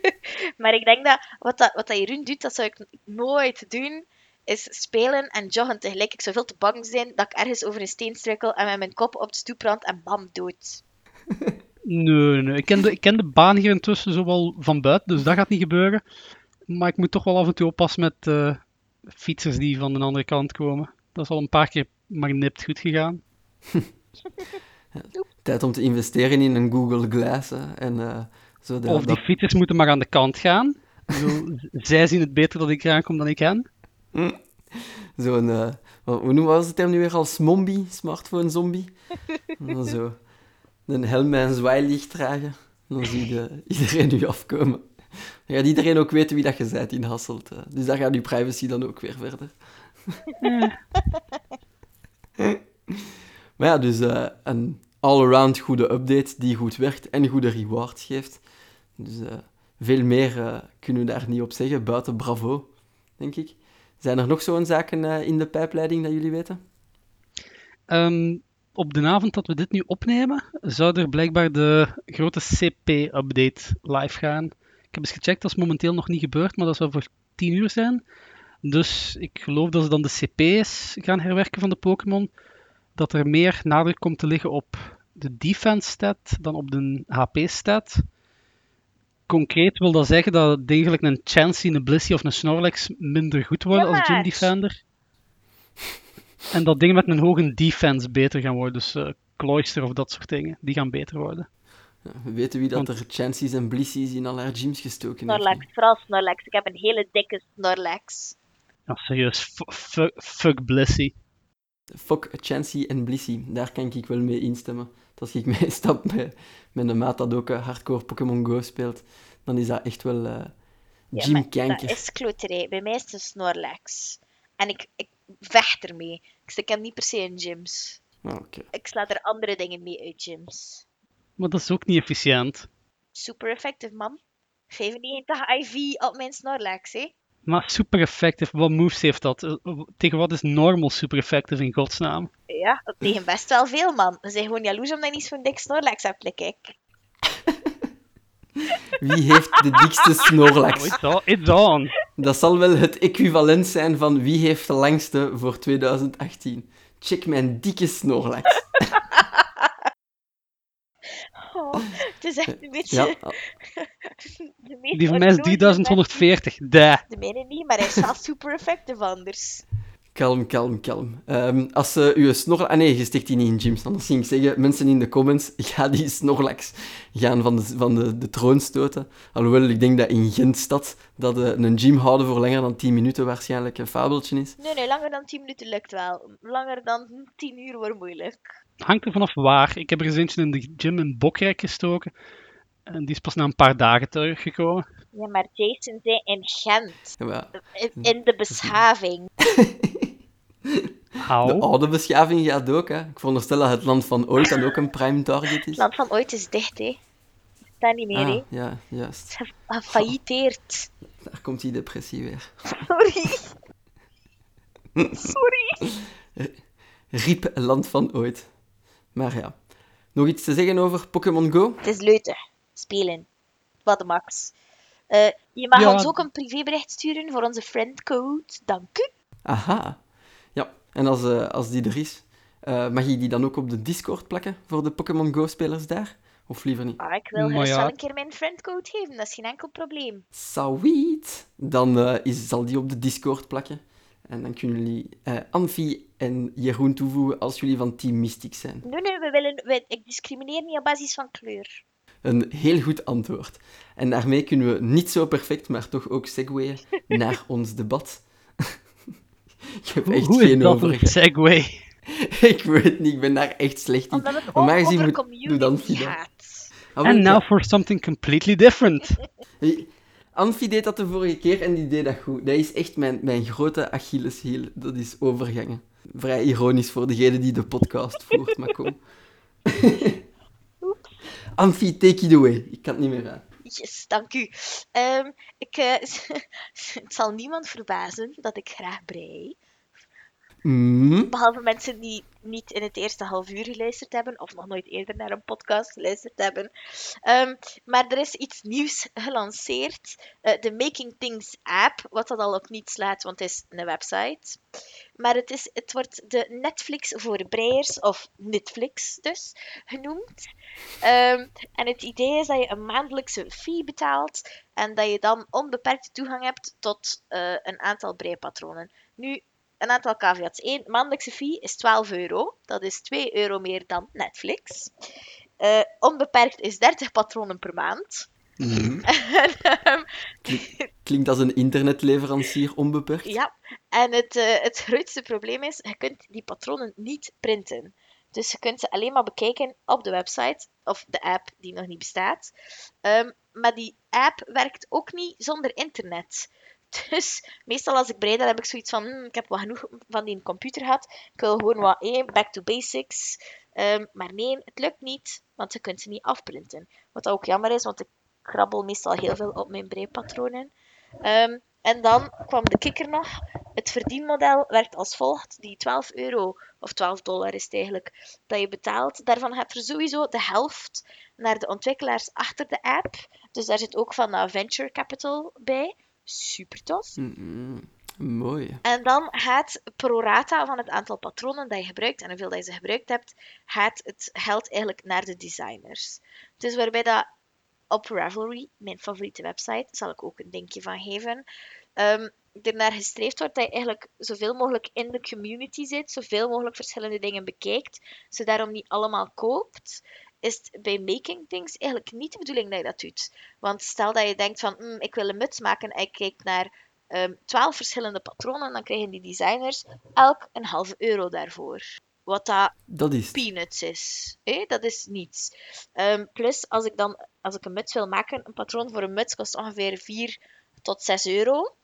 Maar ik denk dat wat, dat wat dat Jeroen doet, dat zou ik nooit doen, is spelen en joggen tegelijk. Ik zou veel te bang zijn dat ik ergens over een steen struikel en met mijn kop op de stoep brand en bam, dood. nee, nee, nee. Ik ken, de, ik ken de baan hier intussen zo wel van buiten, dus dat gaat niet gebeuren. Maar ik moet toch wel af en toe oppassen met eh, fietsers die van de andere kant komen. Dat is al een paar keer maar nipt goed gegaan. Tijd om te investeren in een Google Glass. Hè. En, eh, zo dat, Of die dat- fietsers moeten maar aan de kant gaan. Bedoel, zij zien het beter dat ik eraan kom dan ik hen. zo'n... eh, wat, hoe noemen was het term nu weer al? Smombie? Smartphone zombie? En zo een helm en een zwaailicht dragen. Dan zie je iedereen nu afkomen. Dan gaat iedereen ook weten wie dat je bent in Hasselt. hè. Dus daar gaat je privacy dan ook weer verder. Ja, dus eh, een all-around goede update die goed werkt en goede rewards geeft. Dus eh, veel meer eh, kunnen we daar niet op zeggen, buiten bravo, denk ik. Zijn er nog zo'n zaken in de pijpleiding dat jullie weten? Ehm, op de avond dat we dit nu opnemen, zou er blijkbaar de grote CP-update live gaan. Ik heb eens gecheckt, dat is momenteel nog niet gebeurd, maar dat zou voor 10 uur zijn. Dus ik geloof dat ze dan de CP's gaan herwerken van de Pokémon. Dat er meer nadruk komt te liggen op de defense stat dan op de HP stat. Concreet wil dat zeggen dat degelijk een Chansey, een Blissey of een Snorlax minder goed worden als Gym? Defender. En dat dingen met een hoge defense beter gaan worden. Dus eh Cloyster of dat soort dingen, die gaan beter worden. Ja, we weten wie dat er Chances en Blissies in al haar gyms gestoken heeft. Snorlax, vooral Snorlax. Ik heb een hele dikke Snorlax. Ja, serieus, fu- fu- fuck Blissey. Fuck Chansey en Blissey, daar kan ik wel mee instemmen. Als ik meestap met, met een maat dat ook eh, hardcore Pokémon Go speelt, dan is dat echt wel eh Ja, gym maar kanker. Dat is kloterij. Bij mij is het een Snorlax. En ik, ik vecht ermee. Ik stik hem niet per se in gyms. Ah, oké. Ik sla er andere dingen mee uit gyms. Maar dat is ook niet efficiënt. Super effective, man. 95 IV op mijn Snorlax, hè. Maar super effective, wat moves heeft dat? Eh, Tegen wat is normal super effective in godsnaam? Ja, tegen best wel veel, man. We zijn gewoon jaloers omdat je niet zo'n dik Snorlax hebt, kijk. Wie heeft de dikste Snorlax? Oh, it's, on, it's on. Dat zal wel het equivalent zijn van wie heeft de langste voor 2018. Check mijn dikke Snorlax. Oh, het is echt een beetje... Ja, de meest Die van mij is onnodige 3140. Da. De mijne niet, maar hij is wel super effective anders. kalm, kalm, kalm. Ehm, als ze uw Snorlax... Ah nee, je stikt die niet in gyms. Anders ging ik zeggen, mensen in de comments, ga die Snorlax gaan van de, van de, de troon stoten. Alhoewel, ik denk dat in Gentstad dat eh, een gym houden voor langer dan 10 minuten waarschijnlijk een fabeltje is. Nee, nee, langer dan 10 minuten lukt wel. Langer dan 10 uur wordt moeilijk. Hangt er vanaf waar. Ik heb er eens eentje in de gym in Bokrijk gestoken. En die is pas na een paar dagen teruggekomen. Ja, maar Jason zei in Gent. Ja, In, in de beschaving. de oude beschaving gaat ook, hè. Ik veronderstel dat het land van ooit dan ook een prime target is. Het land van ooit is dicht, hè. Staat niet meer, hè. Ah, ja, juist. Gefailliteerd. Daar komt die depressie weer. Sorry. Sorry. Riep land van ooit. Maar ja. Nog iets te zeggen over Pokémon Go? Het is leuten. Spelen. Wat de max. Eh, je mag Ja. ons ook een privébericht sturen voor onze friendcode. Dank u. Aha. Ja, en als, eh, als die er is, eh, mag je die dan ook op de Discord plakken voor de Pokémon Go-spelers daar? Of liever niet? Ah, ik wil Maar gerust ja. wel een keer mijn friendcode geven. Dat is geen enkel probleem. Sweet! Dan eh, is, zal die op de Discord plakken. En dan kunnen jullie eh Anfi en Jeroen toevoegen als jullie van Team Mystic zijn. Nee, nee, we willen, we, ik discrimineer niet op basis van kleur. Een heel goed antwoord. En daarmee kunnen we niet zo perfect, maar toch ook segwayen naar ons debat. ik heb echt Hoe is geen dat een overige. segue? ik weet niet, ik ben daar echt slecht in. Omdat het ook gezien over moet- doe dan. Ah, And wel, now for something completely different. Anfi deed dat de vorige keer en die deed dat goed. Dat is echt mijn, mijn grote Achilleshiel. Dat is overgangen. Vrij ironisch voor degene die de podcast voert, maar kom. Anfi, take it away. Ik kan het niet meer aan. Yes, dank u. Ehm, ik, eh, het zal niemand verbazen dat ik graag brei. Mm. Behalve mensen die niet in het eerste half uur geluisterd hebben, of nog nooit eerder naar een podcast geluisterd hebben. Ehm, maar er is iets nieuws gelanceerd. eh, de Making Things app, wat dat al op niets slaat, want het is een website. Maar het, is, het wordt de Netflix voor breiers, of Netflix dus, genoemd. Ehm, en het idee is dat je een maandelijkse fee betaalt en dat je dan onbeperkte toegang hebt tot eh, een aantal breipatronen. Nu, een aantal caveats. Eén, maandelijkse fee is 12 euro. Dat is 2 euro meer dan Netflix. Eh, onbeperkt is 30 patronen per maand. Mhm. En, ehm, Klinkt als een internetleverancier onbeperkt. ja, en het, eh, het grootste probleem is, je kunt die patronen niet printen. Dus je kunt ze alleen maar bekijken op de website of de app die nog niet bestaat. Ehm, maar die app werkt ook niet zonder internet. Dus meestal als ik brei, dan heb ik zoiets van, "Hmm, ik heb wel genoeg van die computer gehad. Ik wil gewoon wat, eh, back to basics. Ehm, maar nee, het lukt niet, want je kunt ze niet afprinten. Wat ook jammer is, want ik krabbel meestal heel veel op mijn breipatronen. Ehm, en dan kwam de kikker nog. Het verdienmodel werkt als volgt. Die 12 euro, of 12 dollar is het eigenlijk, dat je betaalt, daarvan heb je sowieso de helft naar de ontwikkelaars achter de app. Dus daar zit ook van venture capital bij. Super tof. Mooi. En dan gaat pro rata van het aantal patronen dat je gebruikt en hoeveel dat je ze gebruikt hebt, gaat het geld eigenlijk naar de designers. Dus waarbij dat op Ravelry, mijn favoriete website, zal ik ook een linkje van geven, um, er naar gestreefd wordt dat je eigenlijk zoveel mogelijk in de community zit, zoveel mogelijk verschillende dingen bekijkt, ze daarom niet allemaal koopt, is het bij Making Things eigenlijk niet de bedoeling dat je dat doet. Want stel dat je denkt van, "Hmm, ik wil een muts maken en ik kijk naar um, 12 verschillende patronen, dan krijgen die designers elk een halve euro daarvoor. Wat dat Dat is peanuts is. Dat is niets. Ehm, plus, als ik dan als ik een muts wil maken, een patroon voor een muts kost ongeveer 4 tot 6 euro.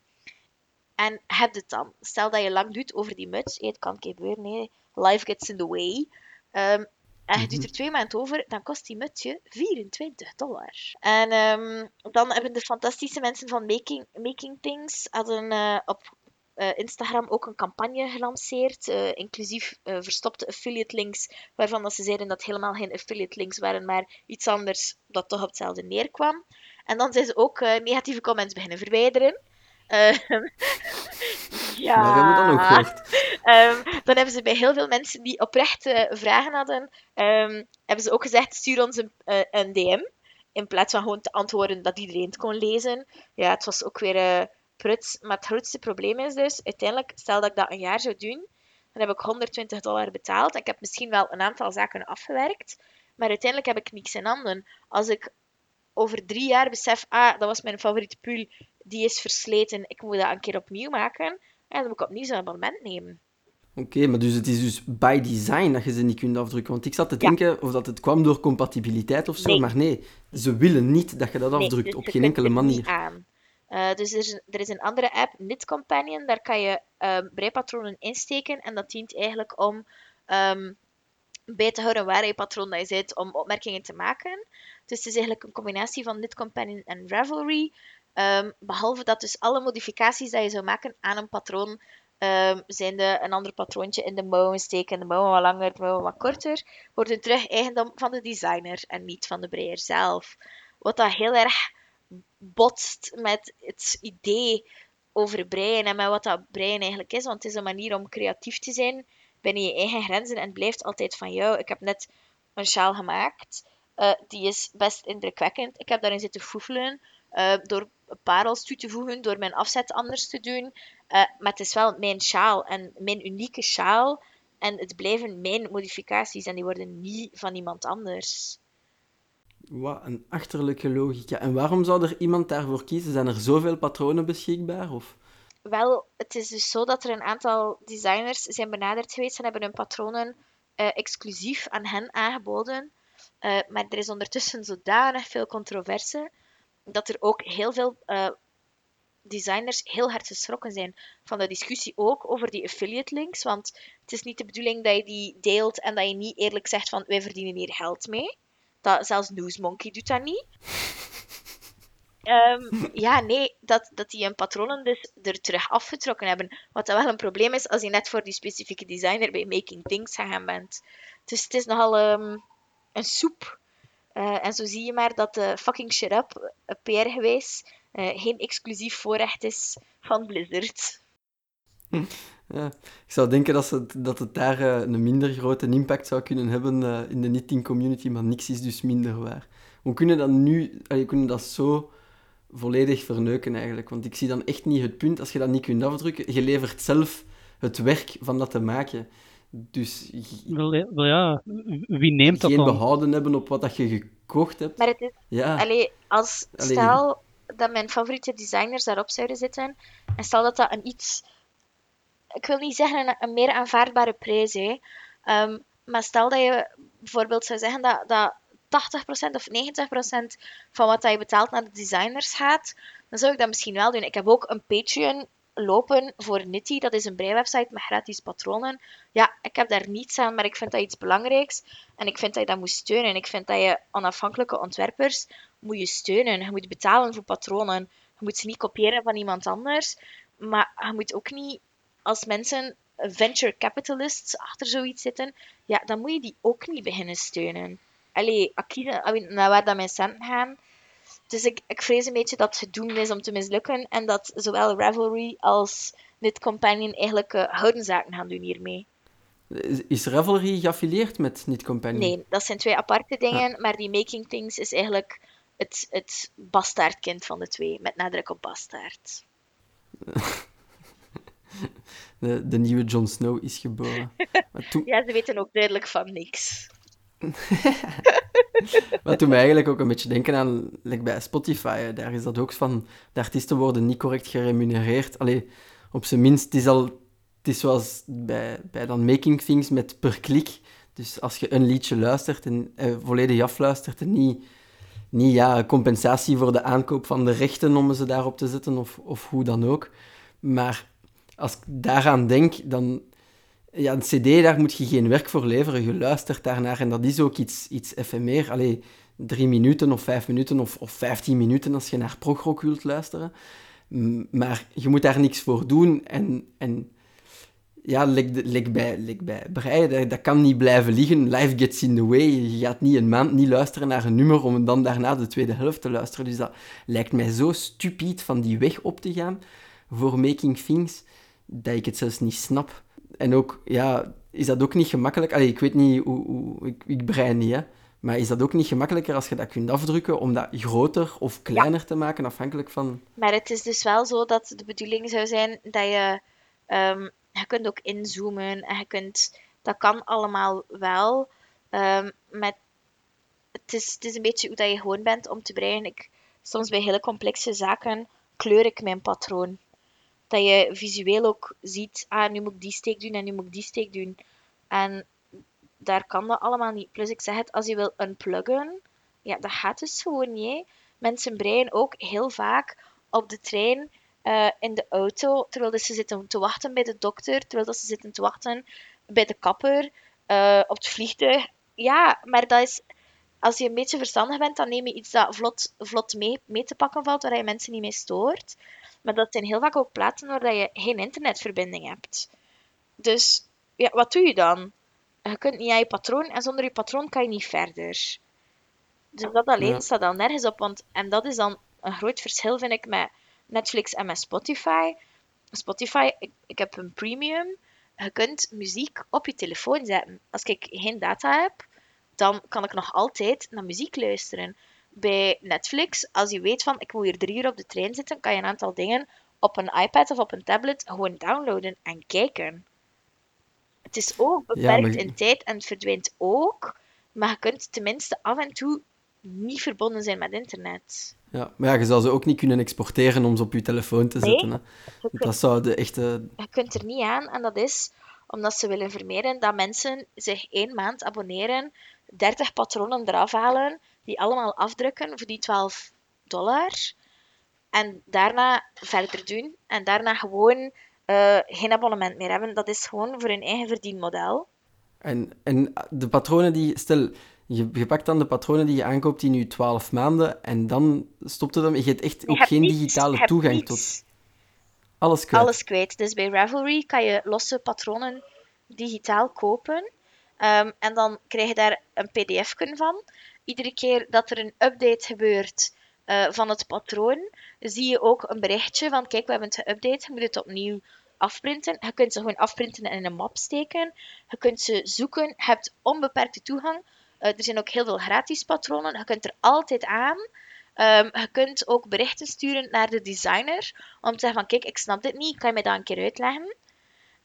En heb het dan. Stel dat je lang doet over die muts. Het kan een keer gebeuren. hè. Life gets in the way. Ehm, en je doet er twee maanden over, dan kost die mutje 24 dollar. En ehm, dan hebben de fantastische mensen van Making, Making Things hadden uh, op uh, Instagram ook een campagne gelanceerd, uh, inclusief verstopte affiliate links, waarvan dat ze zeiden dat helemaal geen affiliate links waren, maar iets anders dat toch op hetzelfde neerkwam. En dan zijn ze ook negatieve comments beginnen verwijderen. Ehm, ja. Maar hebben we dat nog gehoord? Um, dan hebben ze bij heel veel mensen die oprechte vragen hadden, um, hebben ze ook gezegd, stuur ons een, uh, een, DM. In plaats van gewoon te antwoorden dat iedereen het kon lezen. Ja, het was ook weer uh, pruts. Maar het grootste probleem is dus, uiteindelijk, stel dat ik dat een jaar zou doen, dan heb ik 120 dollar betaald. Ik heb misschien wel een aantal zaken afgewerkt, maar uiteindelijk heb ik niks in handen. Als ik over drie jaar besef, ah, dat was mijn favoriete pul, die is versleten, ik moet dat een keer opnieuw maken, ja, dan moet ik opnieuw zo'n abonnement nemen. Oké, maar dus het is dus by design dat je ze niet kunt afdrukken. Want ik zat te denken of dat het kwam door compatibiliteit of zo, maar nee, ze willen niet dat je dat afdrukt, dus op geen enkele manier. Aan. Uh, dus er is, er is, een andere app, Knit Companion, daar kan je uh, breipatronen insteken en dat dient eigenlijk om um, bij te houden waar je patroon dat je zit, om opmerkingen te maken. Dus het is eigenlijk een combinatie van Knit Companion en Ravelry. Um, behalve dat dus alle modificaties die je zou maken aan een patroon, um, zijn de, een ander patroontje in de mouwen steken, de mouwen wat langer, de mouwen wat korter, worden terug eigendom van de designer en niet van de breier zelf. Wat dat heel erg botst met het idee over breien en met wat dat breien eigenlijk is, want het is een manier om creatief te zijn binnen je eigen grenzen en het blijft altijd van jou. Ik heb net een sjaal gemaakt, uh, die is best indrukwekkend. Ik heb daarin zitten foefelen, uh, door parels toe te voegen, door mijn afzet anders te doen. Uh, maar het is wel mijn sjaal en mijn unieke sjaal. En het blijven mijn modificaties en die worden niet van iemand anders. Wat een achterlijke logica. En waarom zou er iemand daarvoor kiezen? Zijn er zoveel patronen beschikbaar? Of? Wel, het is dus zo dat er een aantal designers zijn benaderd geweest en hebben hun patronen uh, exclusief aan hen aangeboden. Uh, maar er is ondertussen zodanig veel controverse dat er ook heel veel uh, designers heel hard geschrokken zijn van de discussie ook over die affiliate links. Want het is niet de bedoeling dat je die deelt en dat je niet eerlijk zegt van wij verdienen hier geld mee. Dat, zelfs Newsmonkey doet dat niet. Um, ja, nee, dat, dat die hun patronen dus er terug afgetrokken hebben. Wat dan wel een probleem is als je net voor die specifieke designer bij Making Things gegaan bent. Dus het is nogal um, een soep uh, en zo zie je maar dat de fucking shut up, PR geweest, uh, geen exclusief voorrecht is van Blizzard. Ja, ik zou denken dat, dat het daar een minder grote impact zou kunnen hebben in de knitting community, maar niks is dus minder waar. We kunnen dat nu, kunnen dat zo volledig verneuken eigenlijk. Want ik zie dan echt niet het punt, als je dat niet kunt afdrukken, je levert zelf het werk van dat te maken. Dus wel, wel ja, wie neemt dat geen dan? behouden hebben op wat dat je gekocht hebt. Maar het is, ja. allee, als stel dat mijn favoriete designers daarop zouden zitten, en stel dat dat een iets, ik wil niet zeggen een, een meer aanvaardbare prijs, hè, um, maar stel dat je bijvoorbeeld zou zeggen dat, dat 80% of 90% van wat je betaalt naar de designers gaat, dan zou ik dat misschien wel doen. Ik heb ook een Patreon lopen voor Nitty. Dat is een breiwebsite met gratis patronen. Ja, ik heb daar niets aan, maar ik vind dat iets belangrijks. En ik vind dat je dat moet steunen. Ik vind dat je onafhankelijke ontwerpers moet je steunen. Je moet betalen voor patronen. Je moet ze niet kopiëren van iemand anders. Maar je moet ook niet als mensen venture capitalists achter zoiets zitten, ja, dan moet je die ook niet beginnen steunen. Allee, naar waar dat mijn centen gaan, dus ik, ik vrees een beetje dat het doen is om te mislukken en dat zowel Ravelry als Knit Companion eigenlijk uh, houden zaken gaan doen hiermee. Is Ravelry geaffilieerd met Knit Companion? Nee, dat zijn twee aparte dingen, ah. maar die Making Things is eigenlijk het, het bastaardkind van de twee, met nadruk op bastaard. De, de nieuwe Jon Snow is geboren. ja, ze weten ook duidelijk van niks. Wat doet mij eigenlijk ook een beetje denken aan bij Spotify. Daar is dat ook van, de artiesten worden niet correct geremunereerd. Allee, op zijn minst, het is al, het is zoals bij, bij dan Making Things met per klik. Dus als je een liedje luistert en eh, volledig afluistert en niet, niet ja, compensatie voor de aankoop van de rechten om ze daarop te zetten of, of hoe dan ook. Maar als ik daaraan denk, dan ja, een cd, daar moet je geen werk voor leveren. Je luistert daarnaar en dat is ook iets, iets efemeer. Allee, drie minuten of vijf minuten of, of vijftien minuten als je naar progrock wilt luisteren. Maar je moet daar niks voor doen en... en ja, lik, bij, lik bij brei, dat, dat, kan niet blijven liggen. Life gets in the way. Je gaat niet een maand niet luisteren naar een nummer om dan daarna de tweede helft te luisteren. Dus dat lijkt mij zo stupid van die weg op te gaan voor Making Things, dat ik het zelfs niet snap. En ook, ja, is dat ook niet gemakkelijk? Allee, ik weet niet hoe... hoe ik, ik brein niet, hè. Maar is dat ook niet gemakkelijker als je dat kunt afdrukken om dat groter of kleiner te maken, afhankelijk van... Maar het is dus wel zo dat de bedoeling zou zijn dat je... Um, je kunt ook inzoomen en je kunt... Dat kan allemaal wel. Um, met, het, is, het is een beetje hoe dat je gewoon bent om te breien. Ik, soms bij hele complexe zaken kleur ik mijn patroon dat je visueel ook ziet, ah, nu moet ik die steek doen en nu moet ik die steek doen. En daar kan dat allemaal niet. Plus ik zeg het, als je wil unpluggen, ja, dat gaat dus gewoon niet. Mensen breien ook heel vaak op de trein, uh, in de auto, terwijl ze zitten te wachten bij de dokter, terwijl ze zitten te wachten bij de kapper, uh, op het vliegtuig. Ja, maar dat is, als je een beetje verstandig bent, dan neem je iets dat vlot, vlot mee, mee te pakken valt, waar je mensen niet mee stoort. Maar dat zijn heel vaak ook plaatsen waar je geen internetverbinding hebt. Dus ja, wat doe je dan? Je kunt niet aan je patroon en zonder je patroon kan je niet verder. Dus dat alleen staat al nergens op. Want, en dat is dan een groot verschil, vind ik, met Netflix en met Spotify. Spotify, ik, ik heb een premium. Je kunt muziek op je telefoon zetten. Als ik geen data heb, dan kan ik nog altijd naar muziek luisteren bij Netflix, als je weet van ik moet hier drie uur op de trein zitten, kan je een aantal dingen op een iPad of op een tablet gewoon downloaden en kijken. Het is ook beperkt in tijd en het verdwijnt ook, maar je kunt tenminste af en toe niet verbonden zijn met internet. Ja, maar ja, je zou ze ook niet kunnen exporteren om ze op je telefoon te zetten. Hè? dat zou de echte... Je kunt er niet aan en dat is omdat ze willen vermijden dat mensen zich één maand abonneren, 30 patronen eraf halen die allemaal afdrukken voor die 12 dollar. En daarna verder doen. En daarna gewoon uh, geen abonnement meer hebben. Dat is gewoon voor hun eigen verdienmodel. En, en de patronen die... Stel, je, je pakt dan de patronen die je aankoopt in je 12 maanden en dan stopt het hem. Je hebt echt ook geen digitale toegang tot... Alles kwijt. Alles kwijt. Dus bij Ravelry kan je losse patronen digitaal kopen. Um, en dan krijg je daar een pdf van iedere keer dat er een update gebeurt uh, van het patroon, zie je ook een berichtje van kijk, we hebben het geüpdate, je moet het opnieuw afprinten. Je kunt ze gewoon afprinten en in een map steken. Je kunt ze zoeken, je hebt onbeperkte toegang. Uh, er zijn ook heel veel gratis patronen, je kunt er altijd aan. Um, je kunt ook berichten sturen naar de designer om te zeggen van kijk, ik snap dit niet, kan je mij dat een keer uitleggen?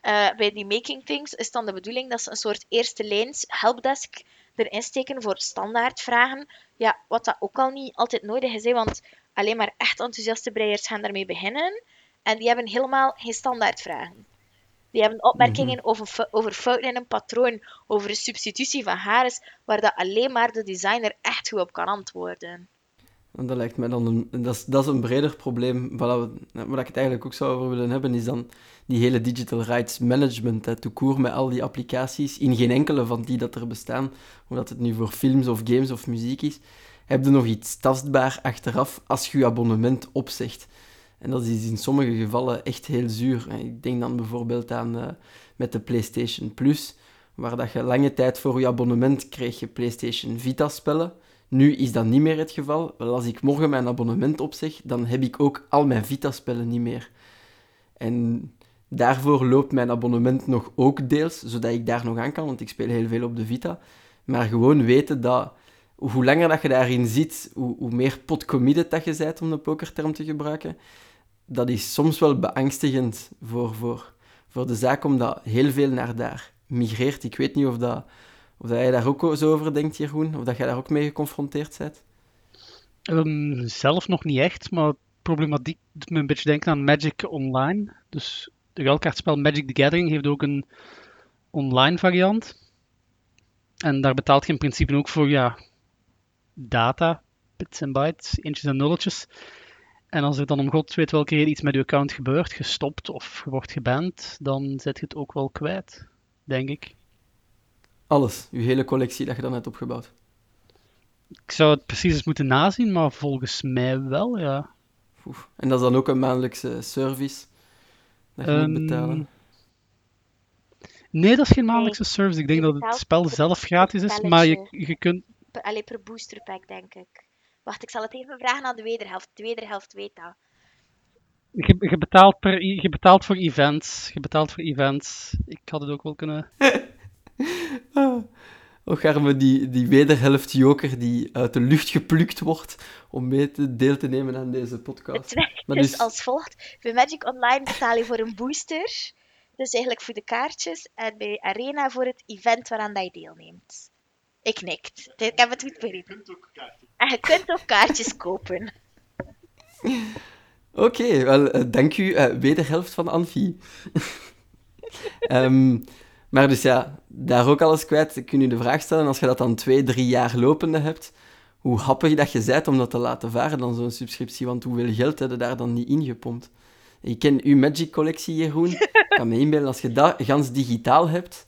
Uh, bij die Making Things is dan de bedoeling dat ze een soort eerste lijns helpdesk erin steken voor standaardvragen. Ja, wat dat ook al niet altijd nodig is, hè, want alleen maar echt enthousiaste breiers gaan daarmee beginnen. En die hebben helemaal geen standaardvragen. Die hebben opmerkingen mhm. over, over fouten in een patroon, over een substitutie van hares, waar dat alleen maar de designer echt goed op kan antwoorden. Dat lijkt mij dan een, dat, is, dat is een breder probleem. Waar, we, ik het eigenlijk ook zou over willen hebben, is dan die hele digital rights management. Hè, toekoer met al die applicaties. In geen enkele van die dat er bestaan, omdat het nu voor films of games of muziek is, heb je nog iets tastbaar achteraf als je je abonnement opzegt. En dat is in sommige gevallen echt heel zuur. Ik denk dan bijvoorbeeld aan uh, met de PlayStation Plus, waar dat je lange tijd voor je abonnement kreeg je PlayStation Vita-spellen nu is dat niet meer het geval. Wel, als ik morgen mijn abonnement opzeg, dan heb ik ook al mijn Vita-spellen niet meer. En daarvoor loopt mijn abonnement nog ook deels, zodat ik daar nog aan kan, want ik speel heel veel op de Vita. Maar gewoon weten dat hoe langer dat je daarin zit, hoe, hoe meer potcommitted dat je bent, om de pokerterm te gebruiken, dat is soms wel beangstigend voor, voor, voor de zaak, omdat heel veel naar daar migreert. Ik weet niet of dat of dat jij daar ook zo over denkt, Jeroen? Of dat jij daar ook mee geconfronteerd bent? Um, zelf nog niet echt, maar problematiek doet me een beetje denken aan Magic Online. Dus de ruilkaartspel Magic the Gathering heeft ook een online variant. En daar betaalt je in principe ook voor ja, data, bits en bytes, eentjes en nulletjes. En als er dan om god weet welke reden iets met je account gebeurt, gestopt of wordt geband, dan zet je het ook wel kwijt. denk ik. Alles, uw hele collectie dat je dan hebt opgebouwd. Ik zou het precies eens moeten nazien, maar volgens mij wel, ja. Oef. En dat is dan ook een maandelijkse service dat je um, moet betalen? Ehm, nee, dat is geen maandelijkse service. Ik denk dat het spel zelf gratis is, maar je, je kunt... Alleen per booster pack, denk ik. Wacht, ik zal het even vragen aan de wederhelft. De wederhelft weet dat. Je, je, betaalt per, je betaalt voor events. Je betaalt voor events. Ik had het ook wel kunnen... ah. Och, we die, die wederhelft joker die uit de lucht geplukt wordt om mee te deel te nemen aan deze podcast. Het werkt maar dus, dus als volgt. Bij Magic Online betaal je voor een booster. Dus eigenlijk voor de kaartjes. En bij Arena voor het event waaraan dat je deelneemt. Ik nikt. Ik heb het goed begrepen. En je kunt ook kaartjes kopen. Oké, wel, uh, dank u, uh, wederhelft van Anfie. um, maar dus ja, daar ook alles kwijt. Ik kun je de vraag stellen, als je dat dan twee, drie jaar lopende hebt, hoe happig dat je bent om dat te laten varen dan zo'n subscriptie, want hoeveel geld heb je daar dan niet ingepompt? Ik ken uw Magic-collectie, Jeroen. Ik kan me inbeelden, als je dat gans digitaal hebt,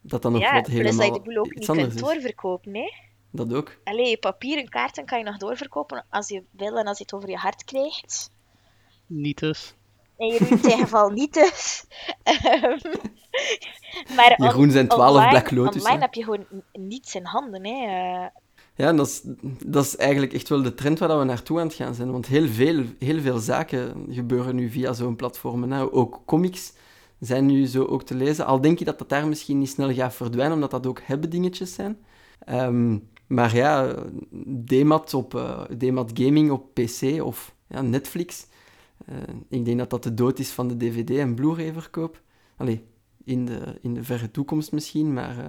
dat dan nog ja, wat helemaal dat je de boel ook niet kunt doorverkopen, hè? Dat ook. Alleen je papieren kaarten kan je nog doorverkopen als je wil en als je het over je hart krijgt. Niet dus. In Jeroen geval niet dus. Ehm, maar Jeroen zijn 12 Black Lotus. Online heb je gewoon niets in handen. Hè. Eh. Ja, dat is, dat is eigenlijk echt wel de trend waar we naartoe aan het gaan zijn. Want heel veel, heel veel zaken gebeuren nu via zo'n platform. Hè. Ook comics zijn nu zo ook te lezen. Al denk je dat dat daar misschien niet snel gaat verdwijnen, omdat dat ook hebben dingetjes zijn. Ehm, maar ja, DMAT, op, uh, DMAT Gaming op PC of ja, Netflix ik denk dat dat de dood is van de DVD- en Blu-ray-verkoop. Allee, in de, in de verre toekomst misschien, maar uh,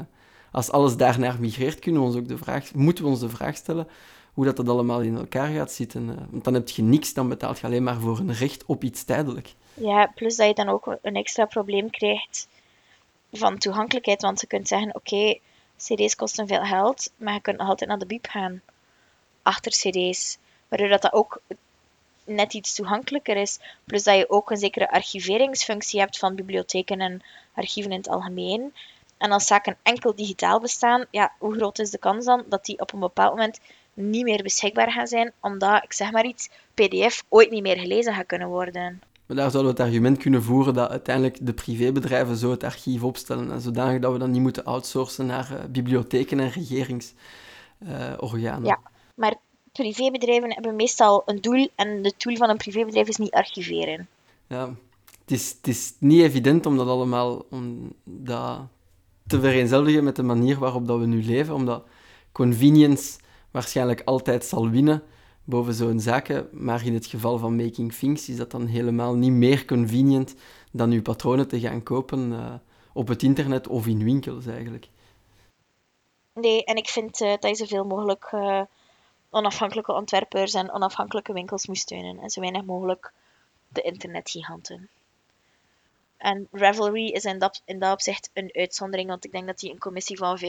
als alles daarnaar migreert, kunnen we ons ook de vraag, moeten we ons de vraag stellen hoe dat, dat allemaal in elkaar gaat zitten. Uh, want dan heb je niks, dan betaalt je alleen maar voor een recht op iets tijdelijk. Ja, plus dat je dan ook een extra probleem krijgt van toegankelijkheid, want je kunt zeggen, oké, cd's kosten veel geld, maar je kunt nog altijd naar de biep gaan achter cd's. Waardoor dat, dat ook net iets toegankelijker is. Plus dat je ook een zekere archiveringsfunctie hebt van bibliotheken en archieven in het algemeen. En als zaken enkel digitaal bestaan, ja, hoe groot is de kans dan dat die op een bepaald moment niet meer beschikbaar gaan zijn, omdat, ik zeg maar iets, PDF ooit niet meer gelezen gaat kunnen worden. Maar daar zouden we het argument kunnen voeren dat uiteindelijk de privébedrijven zo het archief opstellen, en zodanig dat we dan niet moeten outsourcen naar uh, bibliotheken en regeringsorganen. Uh, ja, maar privébedrijven hebben meestal een doel en het doel van een privébedrijf is niet archiveren. Ja, het is, het is niet evident om dat allemaal om dat te vereenzelvigen met de manier waarop dat we nu leven, omdat convenience waarschijnlijk altijd zal winnen boven zo'n zaken, maar in het geval van Making Things is dat dan helemaal niet meer convenient dan uw patronen te gaan kopen uh, op het internet of in winkels eigenlijk. Nee, en ik vind uh, dat je zoveel mogelijk uh, onafhankelijke ontwerpers en onafhankelijke winkels moest steunen en zo weinig mogelijk de internetgiganten. En Ravelry is in dat, in dat opzicht een uitzondering, want ik denk dat die een commissie van 5%,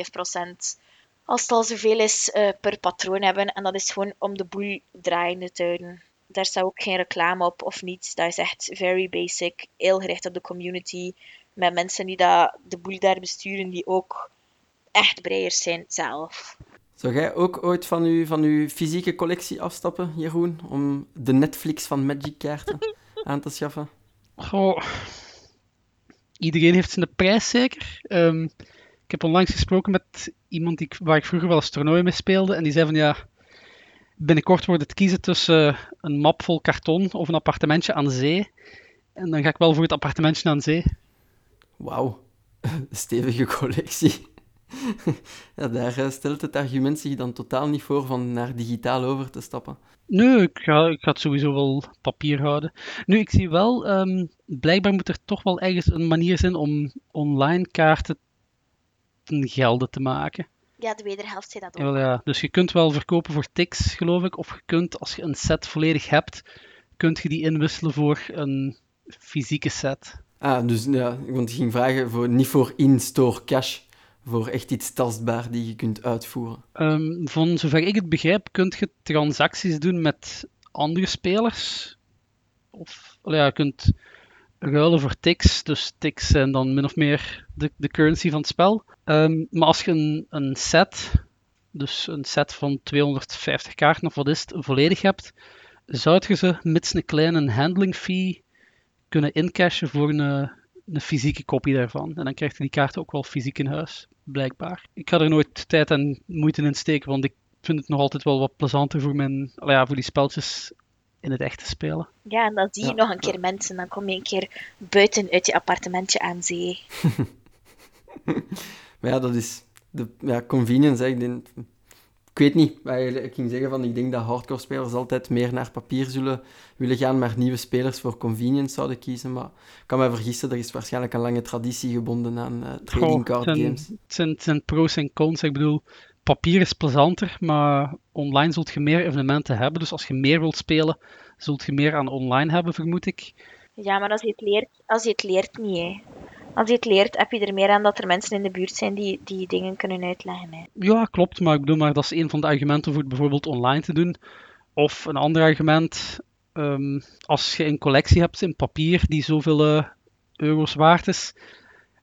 als het al zoveel is, uh, per patroon hebben. En dat is gewoon om de boel draaiende te houden. Daar staat ook geen reclame op of niets. Dat is echt very basic, heel gericht op de community. Met mensen die dat, de boel daar besturen, die ook echt breiers zijn zelf. Zou jij ook ooit van uw, van uw fysieke collectie afstappen, Jeroen, om de Netflix van Magic-kaarten aan te schaffen? Goh. Iedereen heeft zijn prijs zeker. Um, ik heb onlangs gesproken met iemand die, waar ik vroeger wel eens toernooi mee speelde. En die zei van ja, binnenkort wordt het kiezen tussen een map vol karton of een appartementje aan zee. En dan ga ik wel voor het appartementje aan zee. Wauw, stevige collectie. ja, daar eh, stelt het argument zich dan totaal niet voor van naar digitaal over te stappen. Nee, ik ga, ik ga het sowieso wel papier houden. Nu, ik zie wel, um, blijkbaar moet er toch wel ergens een manier zijn om online kaarten ten gelde te maken. Ja, de wederhelft zei dat ook. Ja, ja. Dus je kunt wel verkopen voor tics, geloof ik. Of je kunt, als je een set volledig hebt, kunt je die inwisselen voor een fysieke set. Ah, dus ja, want ik ging vragen voor, niet voor in-store cash voor echt iets tastbaar die je kunt uitvoeren? Um, van zover ik het begrijp, kun je transacties doen met andere spelers. Of ja, je kunt ruilen voor ticks. Dus ticks zijn dan min of meer de, de currency van het spel. Ehm, maar als je een, een set, dus een set van 250 kaarten of wat is het, volledig hebt, zou je ze mits een kleine handling fee kunnen incashen voor een, een fysieke kopie daarvan. En dan krijg je die kaart ook wel fysiek in huis, blijkbaar. Ik ga er nooit tijd en moeite in steken, want ik vind het nog altijd wel wat plezanter voor, mijn, ja, voor die speltjes in het echt te spelen. Ja, en dan zie je nog een keer mensen. Dan kom je een keer buiten uit je appartementje aan zee. maar ja, dat is de ja, convenience. Hè. Ik, denk, ik weet niet. Ik ging zeggen van ik denk dat hardcore spelers altijd meer naar papier zullen willen gaan, maar nieuwe spelers voor convenience zouden kiezen. Maar ik kan me vergissen, er is waarschijnlijk een lange traditie gebonden aan uh, trading card games. Het zijn, het zijn pro's en cons. Ik bedoel, papier is plezanter, maar online zult je meer evenementen hebben. Dus als je meer wilt spelen, zult je meer aan online hebben, vermoed ik. Ja, maar als je het leert, als je het leert niet, hè. Als je het leert, heb je er meer aan dat er mensen in de buurt zijn die, die dingen kunnen uitleggen. Hè. Ja, klopt. Maar ik bedoel, maar dat is een van de argumenten voor het bijvoorbeeld online te doen. Of een ander argument, ehm, als je een collectie hebt in papier die zoveel uh, euro's waard is,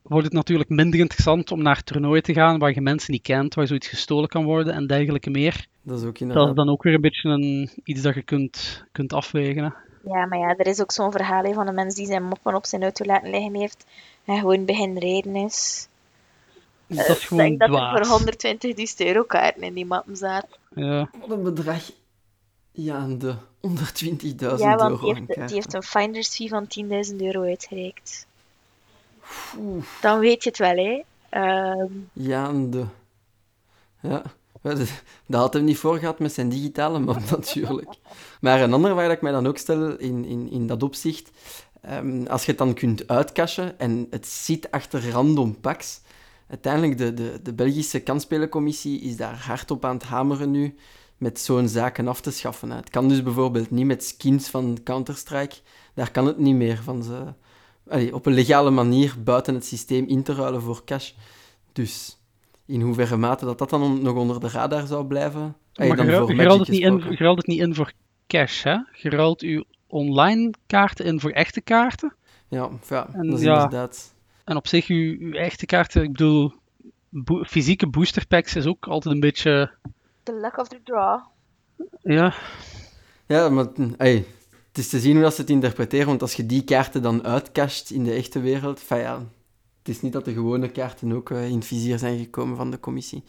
wordt het natuurlijk minder interessant om naar toernooien te gaan waar je mensen niet kent, waar zoiets gestolen kan worden en dergelijke meer. Dat is ook inderdaad. Dat is dan ook weer een beetje een, iets dat je kunt, kunt afwegen. Ja, maar ja, er is ook zo'n verhaal van een mens die zijn moppen op zijn auto laten liggen heeft en gewoon begin rijden is. Dat is gewoon Ik denk dat er voor 120.000 euro kaarten in die mappen zaten. Ja. Wat een bedrag. Ja, de 120.000 ja, want Die heeft, die heeft een finder's fee van 10.000 euro uitgereikt. Dan weet je het wel, hè. Uh... Ja, de... Ja, dat had hem niet voor gehad met zijn digitale map natuurlijk. Maar een ander waar ik mij dan ook stel in, in, in dat opzicht, um, als je het dan kunt uitcashen en het zit achter random packs, uiteindelijk de, de, de Belgische kansspelencommissie is daar hard op aan het hameren nu met zo'n zaken af te schaffen. Het kan dus bijvoorbeeld niet met skins van Counter-Strike, daar kan het niet meer van ze op een legale manier buiten het systeem in te ruilen voor cash. Dus in hoeverre mate dat dat dan nog onder de radar zou blijven. Maar je, ruilt het, niet in, het niet in voor cash, hè? Je ruilt uw online kaarten in voor echte kaarten. Ja, ja en, dat is ja, inderdaad... En op zich, uw, uw echte kaarten, ik bedoel, fysieke booster packs is ook altijd een beetje... The luck of the draw. Ja. Ja, maar hey, het is te zien hoe dat ze het interpreteren, want als je die kaarten dan uitcasht in de echte wereld, ja, het is niet dat de gewone kaarten ook uh, in het vizier zijn gekomen van de commissie.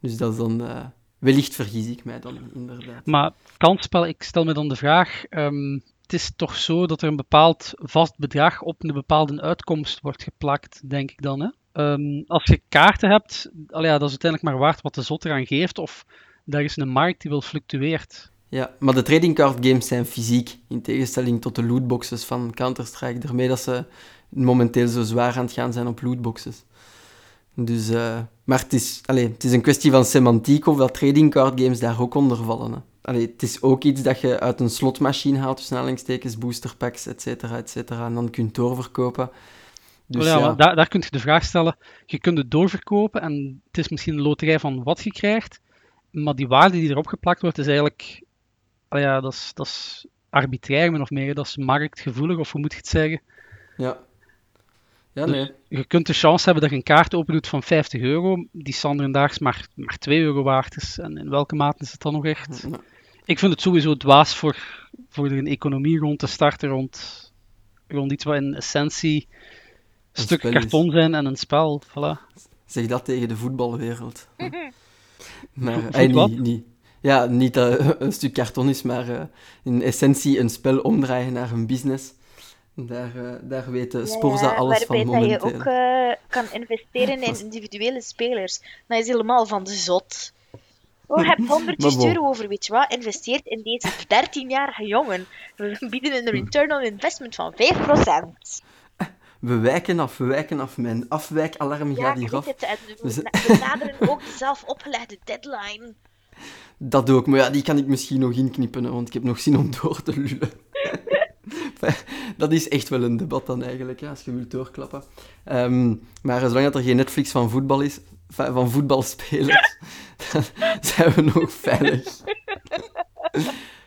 Dus dat is dan... Uh, wellicht vergis ik mij dan, inderdaad. Maar kansspel, ik stel me dan de vraag... Um, het is toch zo dat er een bepaald vast bedrag op een bepaalde uitkomst wordt geplakt, denk ik dan, hè? Um, als je kaarten hebt, allee, ja, dat is uiteindelijk maar waard wat de zot eraan geeft, of daar is een markt die wel fluctueert. Ja, maar de trading card games zijn fysiek, in tegenstelling tot de lootboxes van Counter-Strike. Daarmee dat ze momenteel zo zwaar aan het gaan zijn op lootboxes. Dus, uh, maar het is, allez, het is een kwestie van semantiek of dat trading card games daar ook onder vallen. Hè. Allee, het is ook iets dat je uit een slotmachine haalt, tussen aanhalingstekens, boosterpacks, et cetera, et cetera, en dan kunt doorverkopen. Dus, ja, ja. Daar, daar kun je de vraag stellen, je kunt het doorverkopen en het is misschien een loterij van wat je krijgt, maar die waarde die erop geplakt wordt, is eigenlijk ja, dat is, dat is arbitrair min of meer. Dat is marktgevoelig, of hoe moet je het zeggen? Ja. Ja, nee. je kunt de chance hebben dat je een kaart opendoet van 50 euro, die standaardaags maar, maar 2 euro waard is. En in welke mate is het dan nog echt? Ik vind het sowieso dwaas voor, voor er een economie rond te starten, rond, rond iets wat in essentie een stuk karton zijn en een spel. Voilà. Zeg dat tegen de voetbalwereld. maar, hij niet, niet, ja, niet uh, een stuk karton is, maar uh, in essentie een spel omdraaien naar een business. Daar, uh, daar weet Sporza alles van momenteel. Waarbij je ook kan investeren in individuele spelers. Dat is helemaal van de zot. Oh, je hebt 100 euro over, weet je wat? Investeert in deze 13-jarige jongen. We bieden een return on investment van 5%. We wijken af, we wijken af. Mijn afwijkalarm ja, gaat hier af. Het, we, we naderen ook de zelf opgelegde deadline. Dat doe ik, maar ja, die kan ik misschien nog inknippen, want ik heb nog zin om door te lullen. dat is echt wel een debat dan eigenlijk, als je wilt doorklappen. Um, maar zolang er geen Netflix van voetbal is, van voetbalspelers, zijn we nog veilig.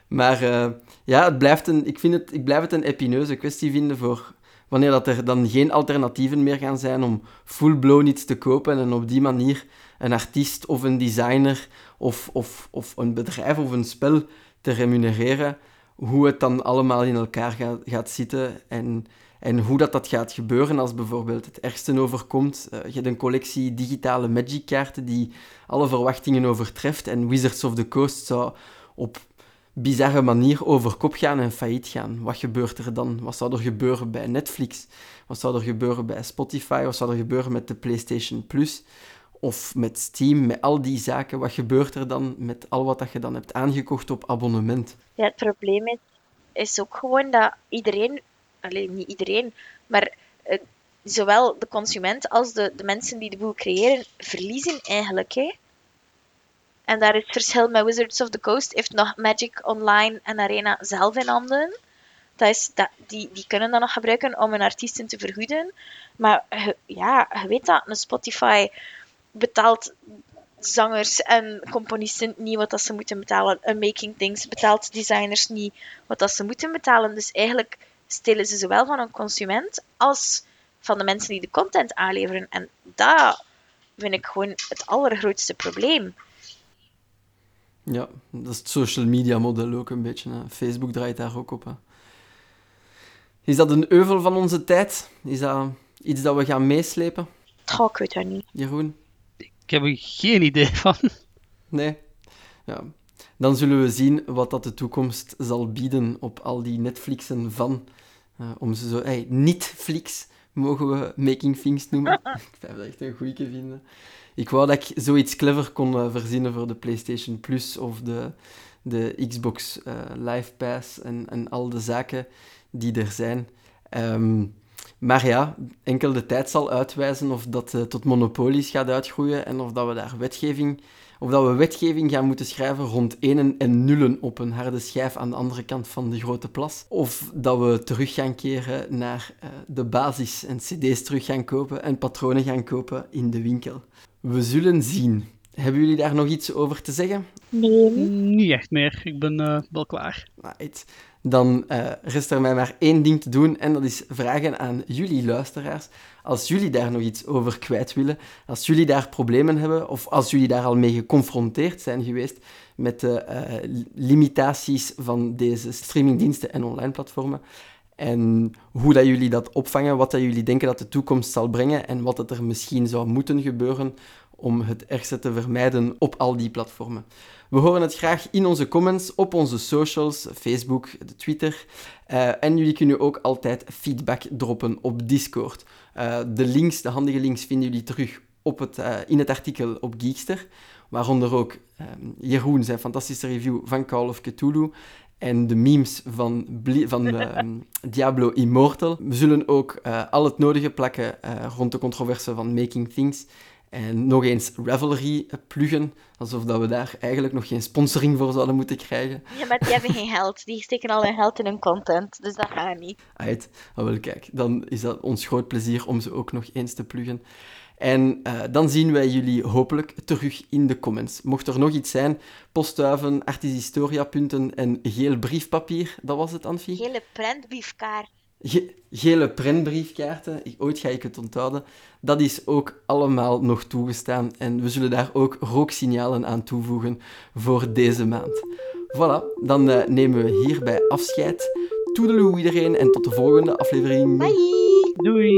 maar uh, ja, het blijft een, ik, vind het, ik blijf het een epineuze kwestie vinden voor wanneer dat er dan geen alternatieven meer gaan zijn om full-blown iets te kopen en op die manier een artiest of een designer of, of, of een bedrijf of een spel te remunereren, hoe het dan allemaal in elkaar gaat, zitten en, en hoe dat, dat gaat gebeuren als bijvoorbeeld het ergste overkomt. Uh, je hebt een collectie digitale Magic-kaarten die alle verwachtingen overtreft en Wizards of the Coast zou op bizarre manier over kop gaan en failliet gaan. Wat gebeurt er dan? Wat zou er gebeuren bij Netflix? Wat zou er gebeuren bij Spotify? Wat zou er gebeuren met de PlayStation Plus? Of met Steam, met al die zaken. Wat gebeurt er dan met al wat dat je dan hebt aangekocht op abonnement? Ja, het probleem is, is ook gewoon dat iedereen, alleen niet iedereen, maar uh, zowel de consument als de, de mensen die de boel creëren, verliezen eigenlijk. Hè? En daar is het verschil met Wizards of the Coast. Heeft nog Magic Online en Arena zelf in handen. Dat is, dat, die, die kunnen dat nog gebruiken om hun artiesten te vergoeden. Maar ja, je weet dat, een Spotify betaalt zangers en componisten niet wat dat ze moeten betalen. Een Making Things betaalt designers niet wat dat ze moeten betalen. Dus eigenlijk stelen ze zowel van een consument als van de mensen die de content aanleveren. En dat vind ik gewoon het allergrootste probleem. Ja, dat is het social media model ook een beetje. Hè. Facebook draait daar ook op. Hè. Is dat een euvel van onze tijd? Is dat iets dat we gaan meeslepen? Oh, ik weet dat niet. Jeroen? Ik heb er geen idee van. Nee? Ja. Dan zullen we zien wat dat de toekomst zal bieden op al die Netflixen van. Uh, om ze zo... Hey, niet-flix mogen we Making Things noemen. ik vind dat echt een goeie vinden. Ik wou dat ik zoiets clever kon uh, verzinnen voor de PlayStation Plus of de, de Xbox uh, Live Pass en, en al de zaken die er zijn. Um, maar ja, enkel de tijd zal uitwijzen of dat uh, tot monopolies gaat uitgroeien en of dat we daar wetgeving, of dat we wetgeving gaan moeten schrijven rond enen en nullen op een harde schijf aan de andere kant van de grote plas. Of dat we terug gaan keren naar uh, de basis en cd's terug gaan kopen en patronen gaan kopen in de winkel. We zullen zien. Hebben jullie daar nog iets over te zeggen? Nee. Niet echt meer. Ik ben uh, wel klaar. Right. Dan uh, rest er mij maar één ding te doen en dat is vragen aan jullie luisteraars. Als jullie daar nog iets over kwijt willen, als jullie daar problemen hebben of als jullie daar al mee geconfronteerd zijn geweest met de uh, limitaties van deze streamingdiensten en online platformen, en hoe dat jullie dat opvangen, wat dat jullie denken dat de toekomst zal brengen en wat dat er misschien zou moeten gebeuren om het ergste te vermijden op al die platformen. We horen het graag in onze comments op onze socials, Facebook, Twitter. Uh, en jullie kunnen ook altijd feedback droppen op Discord. Uh, de links, de handige links, vinden jullie terug op het, uh, in het artikel op Geekster. Waaronder ook Jeroen zijn fantastische review van Call of Cthulhu en de memes van, van uh, Diablo Immortal. We zullen ook uh, al het nodige plakken uh, rond de controverse van Making Things. En nog eens Revelry pluggen, alsof dat we daar eigenlijk nog geen sponsoring voor zouden moeten krijgen. Ja, maar die hebben geen geld. Die steken al hun geld in hun content, dus dat gaat niet. Uit. Ah, wel, kijk, dan is dat ons groot plezier om ze ook nog eens te pluggen. En uh, dan zien wij jullie hopelijk terug in de comments. Mocht er nog iets zijn, postduiven, artishistoriapunten en geel briefpapier, dat was het, Anfie? Gele prentbriefkaart. Ge gele prentbriefkaarten, ooit ga ik het onthouden, dat is ook allemaal nog toegestaan. En we zullen daar ook rooksignalen aan toevoegen voor deze maand. Voilà, dan uh, nemen we hierbij afscheid. Toedeloe iedereen en tot de volgende aflevering. Bye! Doei!